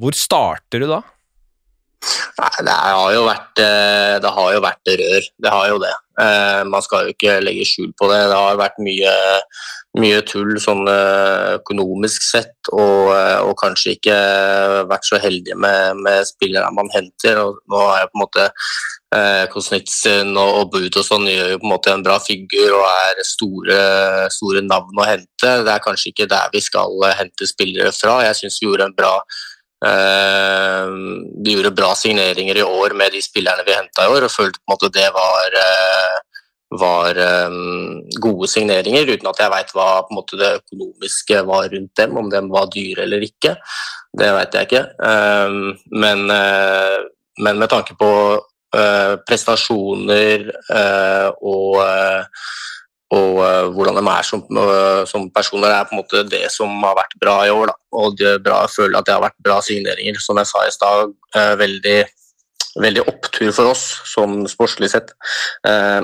hvor starter du da? Det har jo vært eh, det har jo vært rør. Det har jo det. Eh, man skal jo ikke legge skjul på det. Det har vært mye, mye tull sånn eh, økonomisk sett, og, og, kanskje ikke vært så heldige med, med spillerne man henter. Og nå har jeg på en måte Kosnitsen og Bud og sånn gjør jo på en måte en bra figur og er store, store navn å hente. Det er kanskje ikke der vi skal hente spillere fra. Jeg syns vi gjorde en bra Eh, vi gjorde bra signeringer i år med de spillerne vi henta i år, og følte på en måte det var, eh, var um, gode signeringer, uten at jeg veit hva måte, det økonomiske var rundt dem, om de var dyre eller ikke. Det veit jeg ikke. Um, men, uh, men, med tanke på uh, prestasjoner uh, og og hvordan de er som, som, personer, er på en måte det som har vært bra i år. Da. Og bra, jeg føler at det har vært bra signeringer. Som jeg sa i stad, veldig, veldig, opptur for oss, sånn sportslig sett.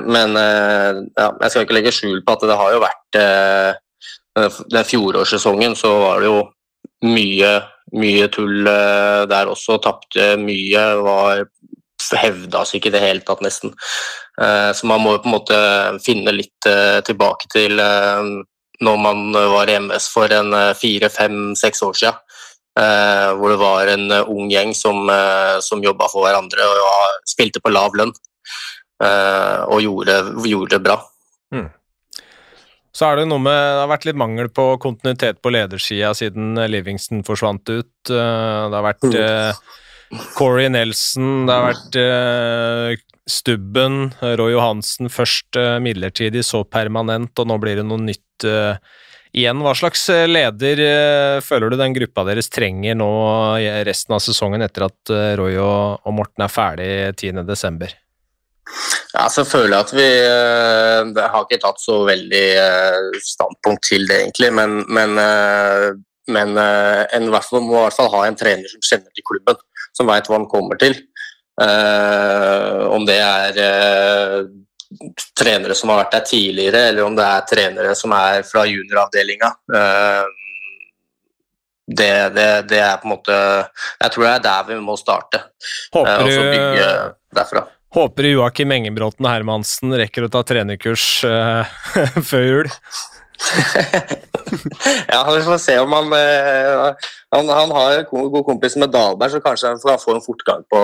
men ja, jeg skal ikke legge skjul på at det har jo vært Den fjorårssesongen så var det jo mye, mye tull der også. Tapte mye, var hevda seg ikke i det hele tatt, nesten. Eh, så man må jo på en måte finne litt eh, tilbake til eh, når man var i MS for en fire, fem, seks år siden. Hvor det var en ung gjeng som, som jobba for hverandre og spilte på lav lønn. Og gjorde, gjorde det bra. Mm. Så er det noe med Det har vært litt mangel på kontinuitet på ledersida siden Livingston forsvant ut. Det har vært eh, Corey Nelson, det har vært eh, Stubben, Roy Johansen først eh, midlertidig, så permanent, og nå blir det noe nytt uh, igjen. Hva slags leder føler du den gruppa deres trenger nå resten av sesongen, etter at Roy og, Morten er ferdig 10.12.? Ja, så føler jeg at vi Det har ikke tatt så veldig standpunkt til det, egentlig, men, men, men en må i hvert fall ha en trener som kjenner til klubben som veit hva han kommer til. Om det er trenere som har vært der tidligere, eller om det er trenere som er fra junioravdelinga. Uh, det, det, det, er på en måte Jeg tror det er der vi må starte. Håper og så bygge derfra. Håper Joakim Engebråten Hermansen rekker å ta trenerkurs <laughs> før jul. <laughs> <laughs> ja, vi får se om han han, han har god kompis med Dahlberg, så kanskje han får en fortgang på,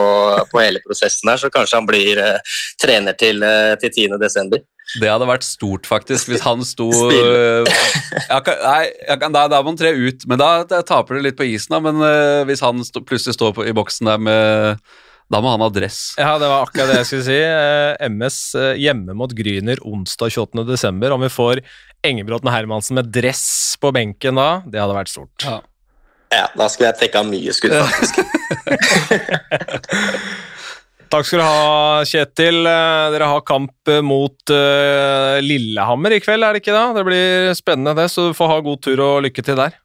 på hele prosessen her. Så kanskje han blir eh, trener til, uh, til 10.12. Det hadde vært stort, faktisk, hvis han sto jeg kan, Nei, kan, da, da, må han tre ut, men da, da taper det litt på isen. Da, men uh, hvis han stå, plutselig står på, i boksen der med da må han ha dress. Ja, det var akkurat det jeg skulle si. MS hjemme mot Gryner onsdag 28.12. Om vi får Engebråten Hermansen med dress på benken da, det hadde vært stort. Ja. Ja, da skulle jeg trekka mye skudd, faktisk. <laughs> Takk skal du ha, Kjetil. Eh, dere har kamp eh, mot uh, Lillehammer i kveld, er det ikke da? Det blir spennende, det, så du får ha god tur og lykke til der.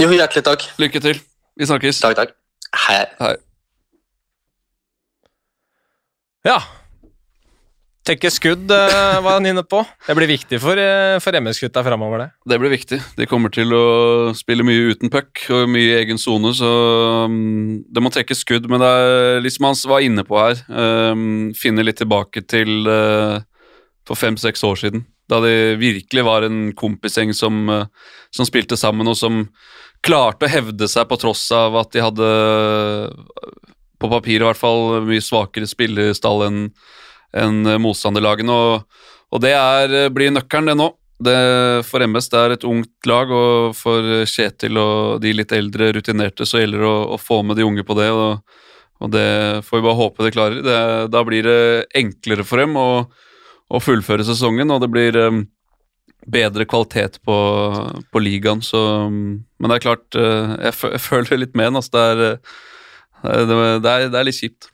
Jo, hjertelig takk. Lykke til. Vi snakkes. Takk, takk. Hei. Hei. Ja, Tekke skudd uh, var han inne på. Det blir viktig for, uh, for MS-gutta framover, det. Det blir viktig. De kommer til å spille mye uten puck og mye i egen sone, så um, det må tekke skudd. Men det er liksom han var inne på her, um, finne litt tilbake til uh, for fem-seks år siden. Da de virkelig var en kompisgjeng som, uh, som spilte sammen, og som klarte å hevde seg på tross av at de hadde, på papir i hvert fall, mye svakere spillerstall enn enn motstanderlagene. Og, og det er, blir nøkkelen, det nå. Det, for MS det er et ungt lag, og for Kjetil og de litt eldre rutinerte så gjelder det å, å få med de unge på det. og, og det får vi bare håpe de klarer. Det, da blir det enklere for dem å, å fullføre sesongen, og det blir um, bedre kvalitet på, på ligaen. Så, men det er klart, uh, jeg, jeg, <laughs> føler litt med ham. Altså, det, det, det er litt kjipt.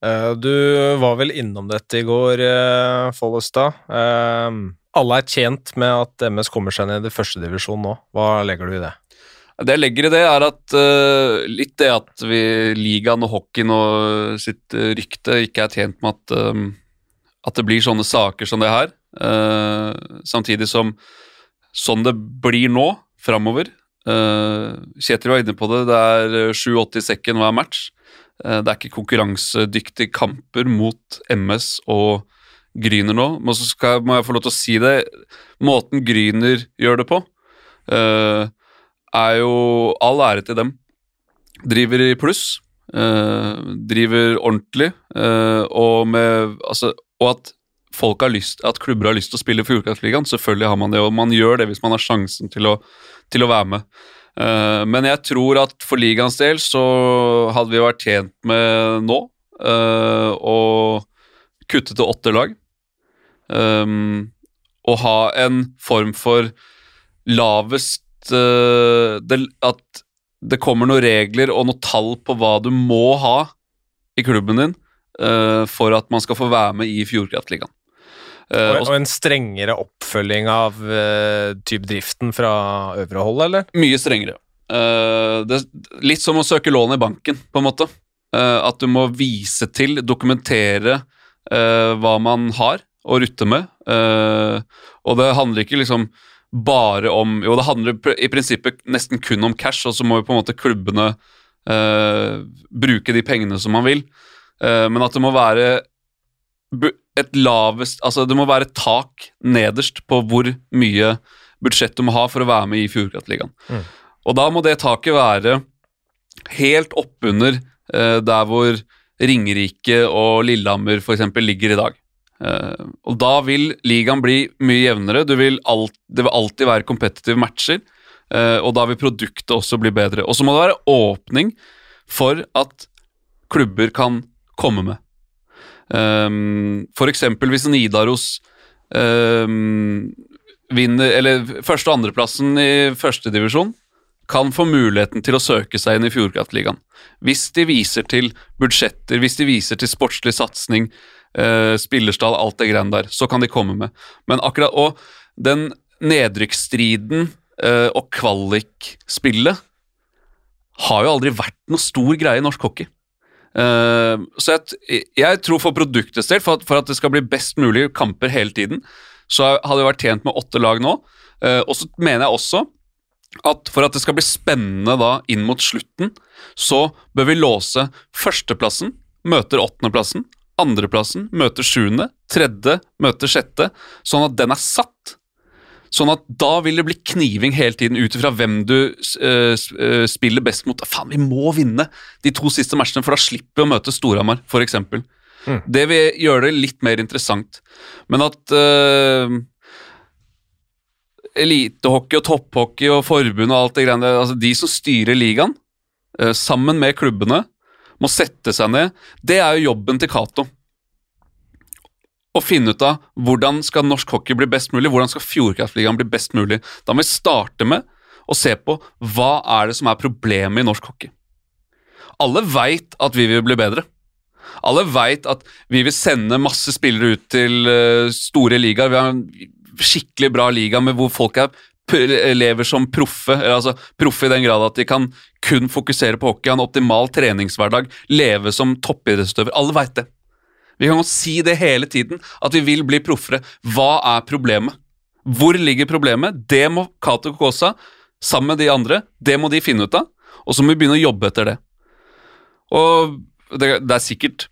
Eh, du var vel innom dette i går, uh, Follestad. alle er tjent med at MS kommer seg ned i førstedivisjon nå. Hva legger du i det? Det jeg legger i det, er at litt det at vi, ligaen og hockeyen og sitt rykte ikke er tjent med at, at det blir sånne saker som det her. Samtidig som sånn det blir nå, framover Kjetil var inne på det, det er 7-80 i sekken hver match. Det er ikke konkurransedyktige kamper mot MS og Gryner nå. Men så skal, må jeg få lov til å si det. Måten Gryner gjør det på uh, er jo all ære til dem. Driver i pluss, uh, driver ordentlig, og med Altså, og at folk har lyst, at klubber har lyst til å spille Fjordkraftligaen. Selvfølgelig har man det, og man gjør det hvis man har sjansen til å, til å være med. Uh, men jeg tror at for ligaens del så hadde vi vært tjent med nå å kutte til åtte lag. Og ha en form for lavest uh, At det kommer noen regler og noen tall på hva du må ha i klubben din for at man skal få være med i Fjordkraftligaen. Uh, og, og, en strengere oppfølging av uh, typ driften fra øvre hold, eller? Mye strengere. Uh, det, litt som å søke lån i banken, på en måte. at du må vise til, dokumentere hva man har å rutte med. og det handler ikke liksom bare om Jo, det handler i prinsippet nesten kun om cash, og så må jo på en måte klubbene uh, bruke de pengene som man vil. Uh, men at det må være et lavest Altså, det må være et tak nederst på hvor mye budsjett du må ha for å være med i Fjordkraftligaen. Mm. Og da må det taket være helt oppunder eh, der hvor Ringerike og Lillehammer f.eks. ligger i dag. Eh, og Da vil ligaen bli mye jevnere. Vil alt, det vil alltid være competitive matcher. Eh, og da vil produktet også bli bedre. Og så må det være åpning for at klubber kan komme med. Um, eksempel hvis Nidaros um, vinner Eller første- og andreplassen i førstedivisjon kan få muligheten til å søke seg inn i Fjordkraftligaen. Hvis de viser til budsjetter, hvis de viser til sportslig satsing, uh, spillerstall, alt det greiene der. Så kan de komme med. Men akkurat Og den nedrykksstriden uh, og kvalikspillet har jo aldri vært noe stor greie i norsk hockey. Uh, så jeg, jeg, tror for produktets del, for for at, det skal bli best mulig kamper hele tiden, så hadde det vært tjent med åtte lag nå. Uh, og så mener jeg også at for at det skal bli spennende da inn mot slutten, så bør vi låse førsteplassen møter åttendeplassen, Andreplassen møter sjuende, tredje møter sjette, sånn at den er satt. Sånn at da vil det bli kniving hele tiden ut ifra hvem du uh, spiller best mot. Faen, vi må vinne de to siste matchene, for da slipper vi å møte Storhamar, f.eks. Mm. Det vil gjøre det litt mer interessant. Men at uh, elitehockey og topphockey og forbund og alt det greiene altså De som styrer ligaen, uh, sammen med klubbene, må sette seg ned. Det er jo jobben til Cato. Å finne ut av hvordan skal norsk hockey bli best mulig, hvordan skal Fjordkraftligaen bli best mulig. Da må vi starte med å se på hva er det som er problemet i norsk hockey. Alle veit at vi vil bli bedre. Alle veit at vi vil sende masse spillere ut til uh, store ligaer. Vi har en skikkelig bra liga med hvor folk er lever som proffe, altså proffe i den grad at de kan kun fokusere på hockey, ha en optimal treningshverdag, leve som toppidrettsutøver. Alle veit det. Vi kan jo si det hele tiden, at vi vil bli proffere. Hva er problemet? Hvor ligger problemet? Det må Cato Kokosa, sammen med de andre, det må de finne ut av, og så må vi begynne å jobbe etter det. Og det, det er sikkert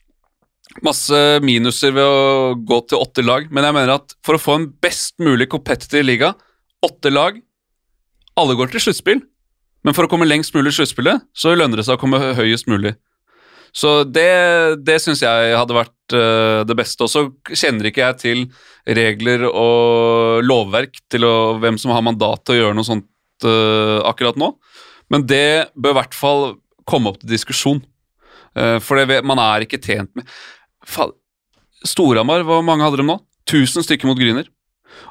masse minuser ved å gå til åtte lag, men jeg mener at for å få en best mulig competitive liga, åtte lag. Alle går til sluttspill, men for å komme lengst mulig i sluttspillet, så lønner det seg å komme høyest mulig. Så det, det syns jeg hadde vært uh, det beste. Og så kjenner ikke jeg til regler og lovverk til å, hvem som har mandat til å gjøre noe sånt uh, akkurat nå, men det bør i hvert fall komme opp til diskusjon. Uh, for det, man er ikke tjent med Storhamar, hvor mange hadde de nå? 1000 stykker mot Gryner.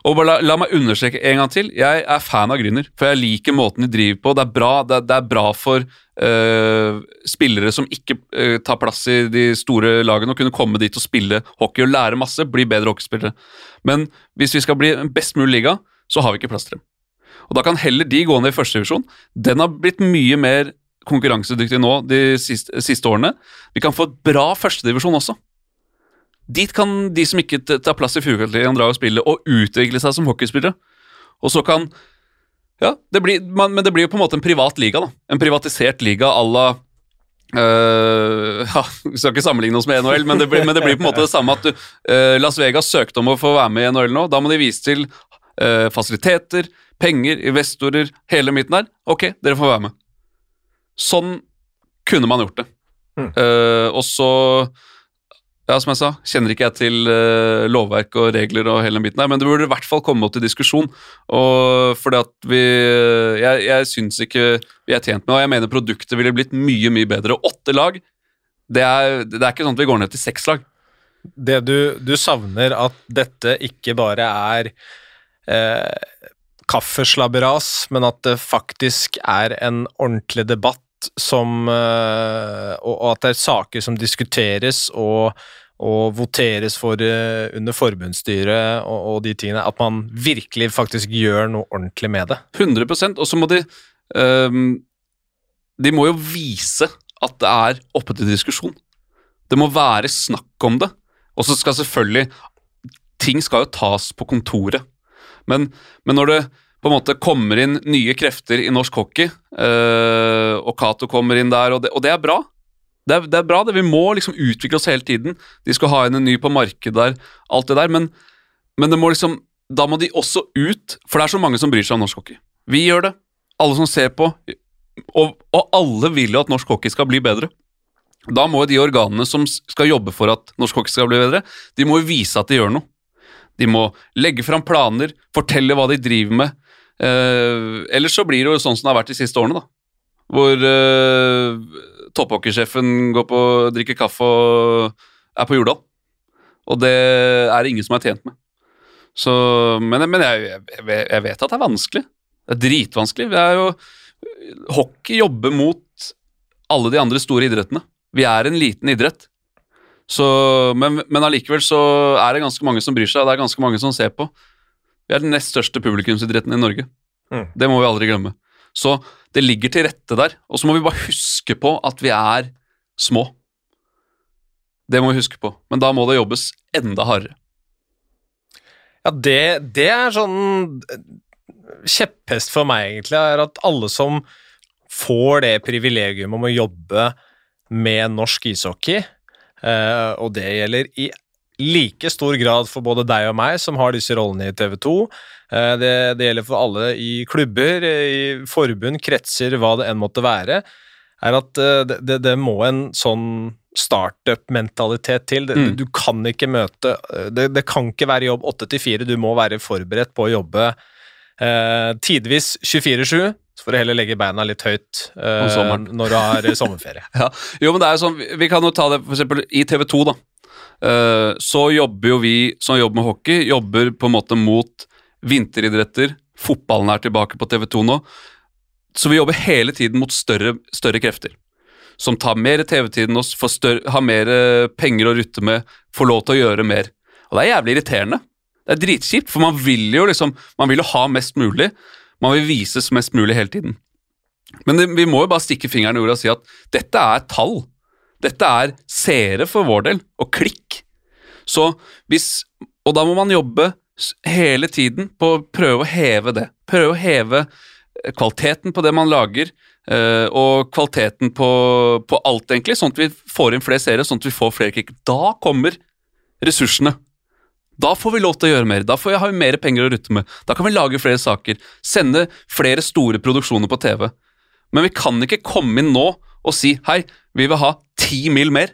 Og bare la, la meg understreke en gang til. Jeg er fan av Grüner, for jeg liker måten de driver på. Det er bra, det det er bra for øh, spillere som ikke øh, tar plass i de store lagene, å kunne komme dit og spille hockey og lære masse, bli bedre hockeyspillere. Men hvis vi skal bli en best mulig liga, så har vi ikke plass til dem. Og Da kan heller de gå ned i førstedivisjon. Den har blitt mye mer konkurransedyktig nå de siste, siste årene. Vi kan få et bra førstedivisjon også. Dit kan de som ikke tar plass i Furukartligaen, dra og spille og utvikle seg som hockeyspillere. Og så kan Ja, det blir, man, men det blir jo på en måte en privat liga. da. En privatisert liga à la Uh, <laughs> ja, Vi skal ikke sammenligne oss med NHL, men det, blir, men det blir på en måte det samme at du, uh, Las Vegas søkte om å få være med i NHL nå. Da må de vise til uh, fasiliteter, penger, investorer, hele midten der. Ok, dere får være med. Sånn kunne man gjort det. Mm. og så ja, som jeg sa, kjenner ikke jeg til uh, lovverk og regler og hele den biten der, men det burde i hvert fall komme opp til diskusjon. Og fordi at vi Jeg, jeg syns ikke vi er tjent med og jeg mener produktet ville blitt mye, mye bedre. Åtte lag, det er, det er ikke sånn at vi går ned til seks lag. Det du, du savner at dette ikke bare er eh, kaffeslabberas, men at det faktisk er en ordentlig debatt som uh, og, at det er saker som diskuteres og, og voteres for uh, under forbundsstyret og, og, de tingene. At man virkelig faktisk gjør noe ordentlig med det. 100% Og så må de um, De må jo vise at det er oppe til diskusjon. Det må være snakk om det. Og så skal selvfølgelig Ting skal jo tas på kontoret. Men, men når det på en måte kommer inn nye krefter i norsk hockey, Uh, og Cato kommer inn der, og det, og det er bra. Det er, det er, bra, det. Vi må liksom utvikle oss hele tiden. De skal ha inn en ny på markedet der, alt det der, men, men det må liksom, da må de også ut, for det er så mange som bryr seg om norsk hockey. Vi gjør det, alle som ser på, og, og alle vil jo at norsk hockey skal bli bedre. Da må de organene som skal jobbe for at norsk hockey skal bli bedre, de må jo vise at de gjør noe. De må legge fram planer, fortelle hva de driver med, Uh, ellers så blir det jo sånn som det har vært de siste årene, da. Hvor uh, topphockeysjefen går på drikker kaffe og er på Jordal. Og det er det ingen som er tjent med. Så, men, men jeg, jeg, jeg, vet at det er vanskelig. Det er dritvanskelig. Vi er jo, hockey jobber mot alle de andre store idrettene. Vi er en liten idrett. Så, men, men allikevel så er det ganske mange som bryr seg, og det er ganske mange som ser på. Vi er den nest største publikumsidretten i Norge. Mm. Det må vi aldri glemme. Så det ligger til rette der. Og så må vi bare huske på at vi er små. Det må vi huske på. Men da må det jobbes enda hardere. Ja, det, det er sånn kjepphest for meg, egentlig, er at alle som får det privilegium om å jobbe med norsk ishockey, eh, og det gjelder i like stor grad for både deg og meg som har disse rollene i TV 2. Eh, det, det, gjelder for alle i klubber, i forbund, kretser, hva det enn måtte være, er at eh, det, det, det må en sånn startup-mentalitet til. Mm. Du kan ikke møte det, kan ikke være jobb 8 til 4, du må være forberedt på å jobbe eh, tidvis 24-7. Så får du heller legge beina litt høyt eh, når du har sommerferie. <laughs> ja. Jo, men det er jo sånn, Vi kan jo ta det for eksempel i TV 2. da. Eh, så jobber jo vi som jobber med hockey, jobber på en måte mot vinteridretter. Fotballen er tilbake på TV2 nå. Så vi jobber hele tiden mot større, større krefter. Som tar mer TV-tid enn oss, større, har mer eh, penger å rutte med, får lov til å gjøre mer. Og det er jævlig irriterende. Det er dritkjipt, for man vil jo liksom Man vil jo ha mest mulig. Man vil vises mest mulig hele tiden. Men det, vi må jo bare stikke fingeren i jorda og si at dette er tall. Dette er seere for vår del, og klikk. Så hvis Og da må man jobbe hele tiden på å prøve å heve det. Prøve å heve eh, kvaliteten på det man lager, eh, og kvaliteten på, på alt, egentlig, sånn at vi får inn flere seere, sånn at vi får flere klikk. Da kommer ressursene. Da får vi lov til å gjøre mer. Da får vi ha mer penger å rutte med. Da kan vi lage flere saker. Sende flere store produksjoner på TV. Men vi kan ikke komme inn nå og si hei, vi vil ha ti mil mer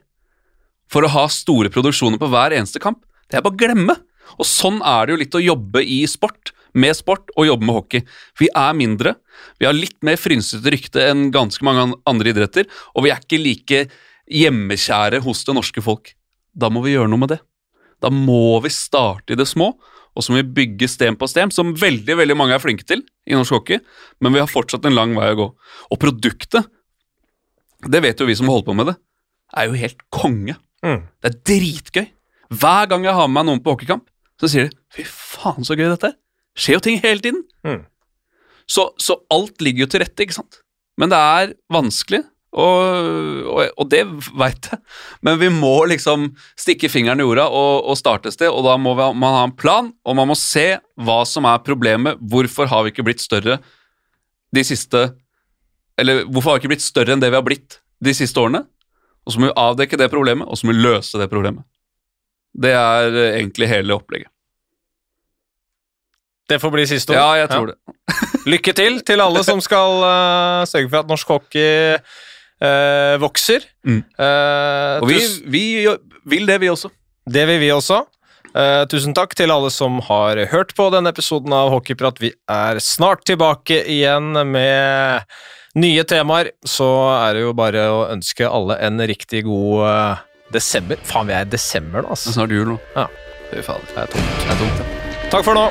for å ha store produksjoner på hver eneste kamp. Det er bare å glemme. Og sånn er det jo litt å jobbe i sport, med sport og jobbe med hockey. Vi er mindre, vi har litt mer frynsete rykte enn ganske mange andre idretter, og vi er ikke like hjemmekjære hos det norske folk. Da må vi gjøre noe med det. Da må vi starte i det små, og så må vi bygge sten på sten, som veldig veldig mange er flinke til i norsk hockey, men vi har fortsatt en lang vei å gå. Og produktet, det vet jo vi som holder på med det, er jo helt konge. Mm. Det er dritgøy. Hver gang jeg har med meg noen på hockeykamp, så sier de 'fy faen, så gøy dette er'. Skjer jo ting hele tiden. Mm. Så, så alt ligger jo til rette, ikke sant? Men det er vanskelig, og, og, og det veit jeg. Men vi må liksom stikke fingeren i jorda og, og starte et sted, og da må vi, man ha en plan, og man må se hva som er problemet. Hvorfor har vi ikke blitt større de siste Eller hvorfor har vi ikke blitt større enn det vi har blitt de siste årene? Og så må vi avdekke det problemet, og så må vi løse det problemet. Det er eh, egentlig hele opplegget. Det får bli siste ord. Ja, jeg tror det. <laughs> Lykke til til alle som skal uh, sørge for at norsk hockey uh, vokser. Mm. Uh, Og vi, vi vil det, vi også. Det vil vi også. Tusen takk til alle som har hørt på denne episoden av Hockeyprat. Vi er snart tilbake igjen med nye temaer. Så er det jo bare å ønske alle en riktig god uh, desember. Faen, vi er i desember nå, Det er altså. snart jul nå. Ja. Fy fader. Det er tungt. Det er tungt, ja. Takk for nå.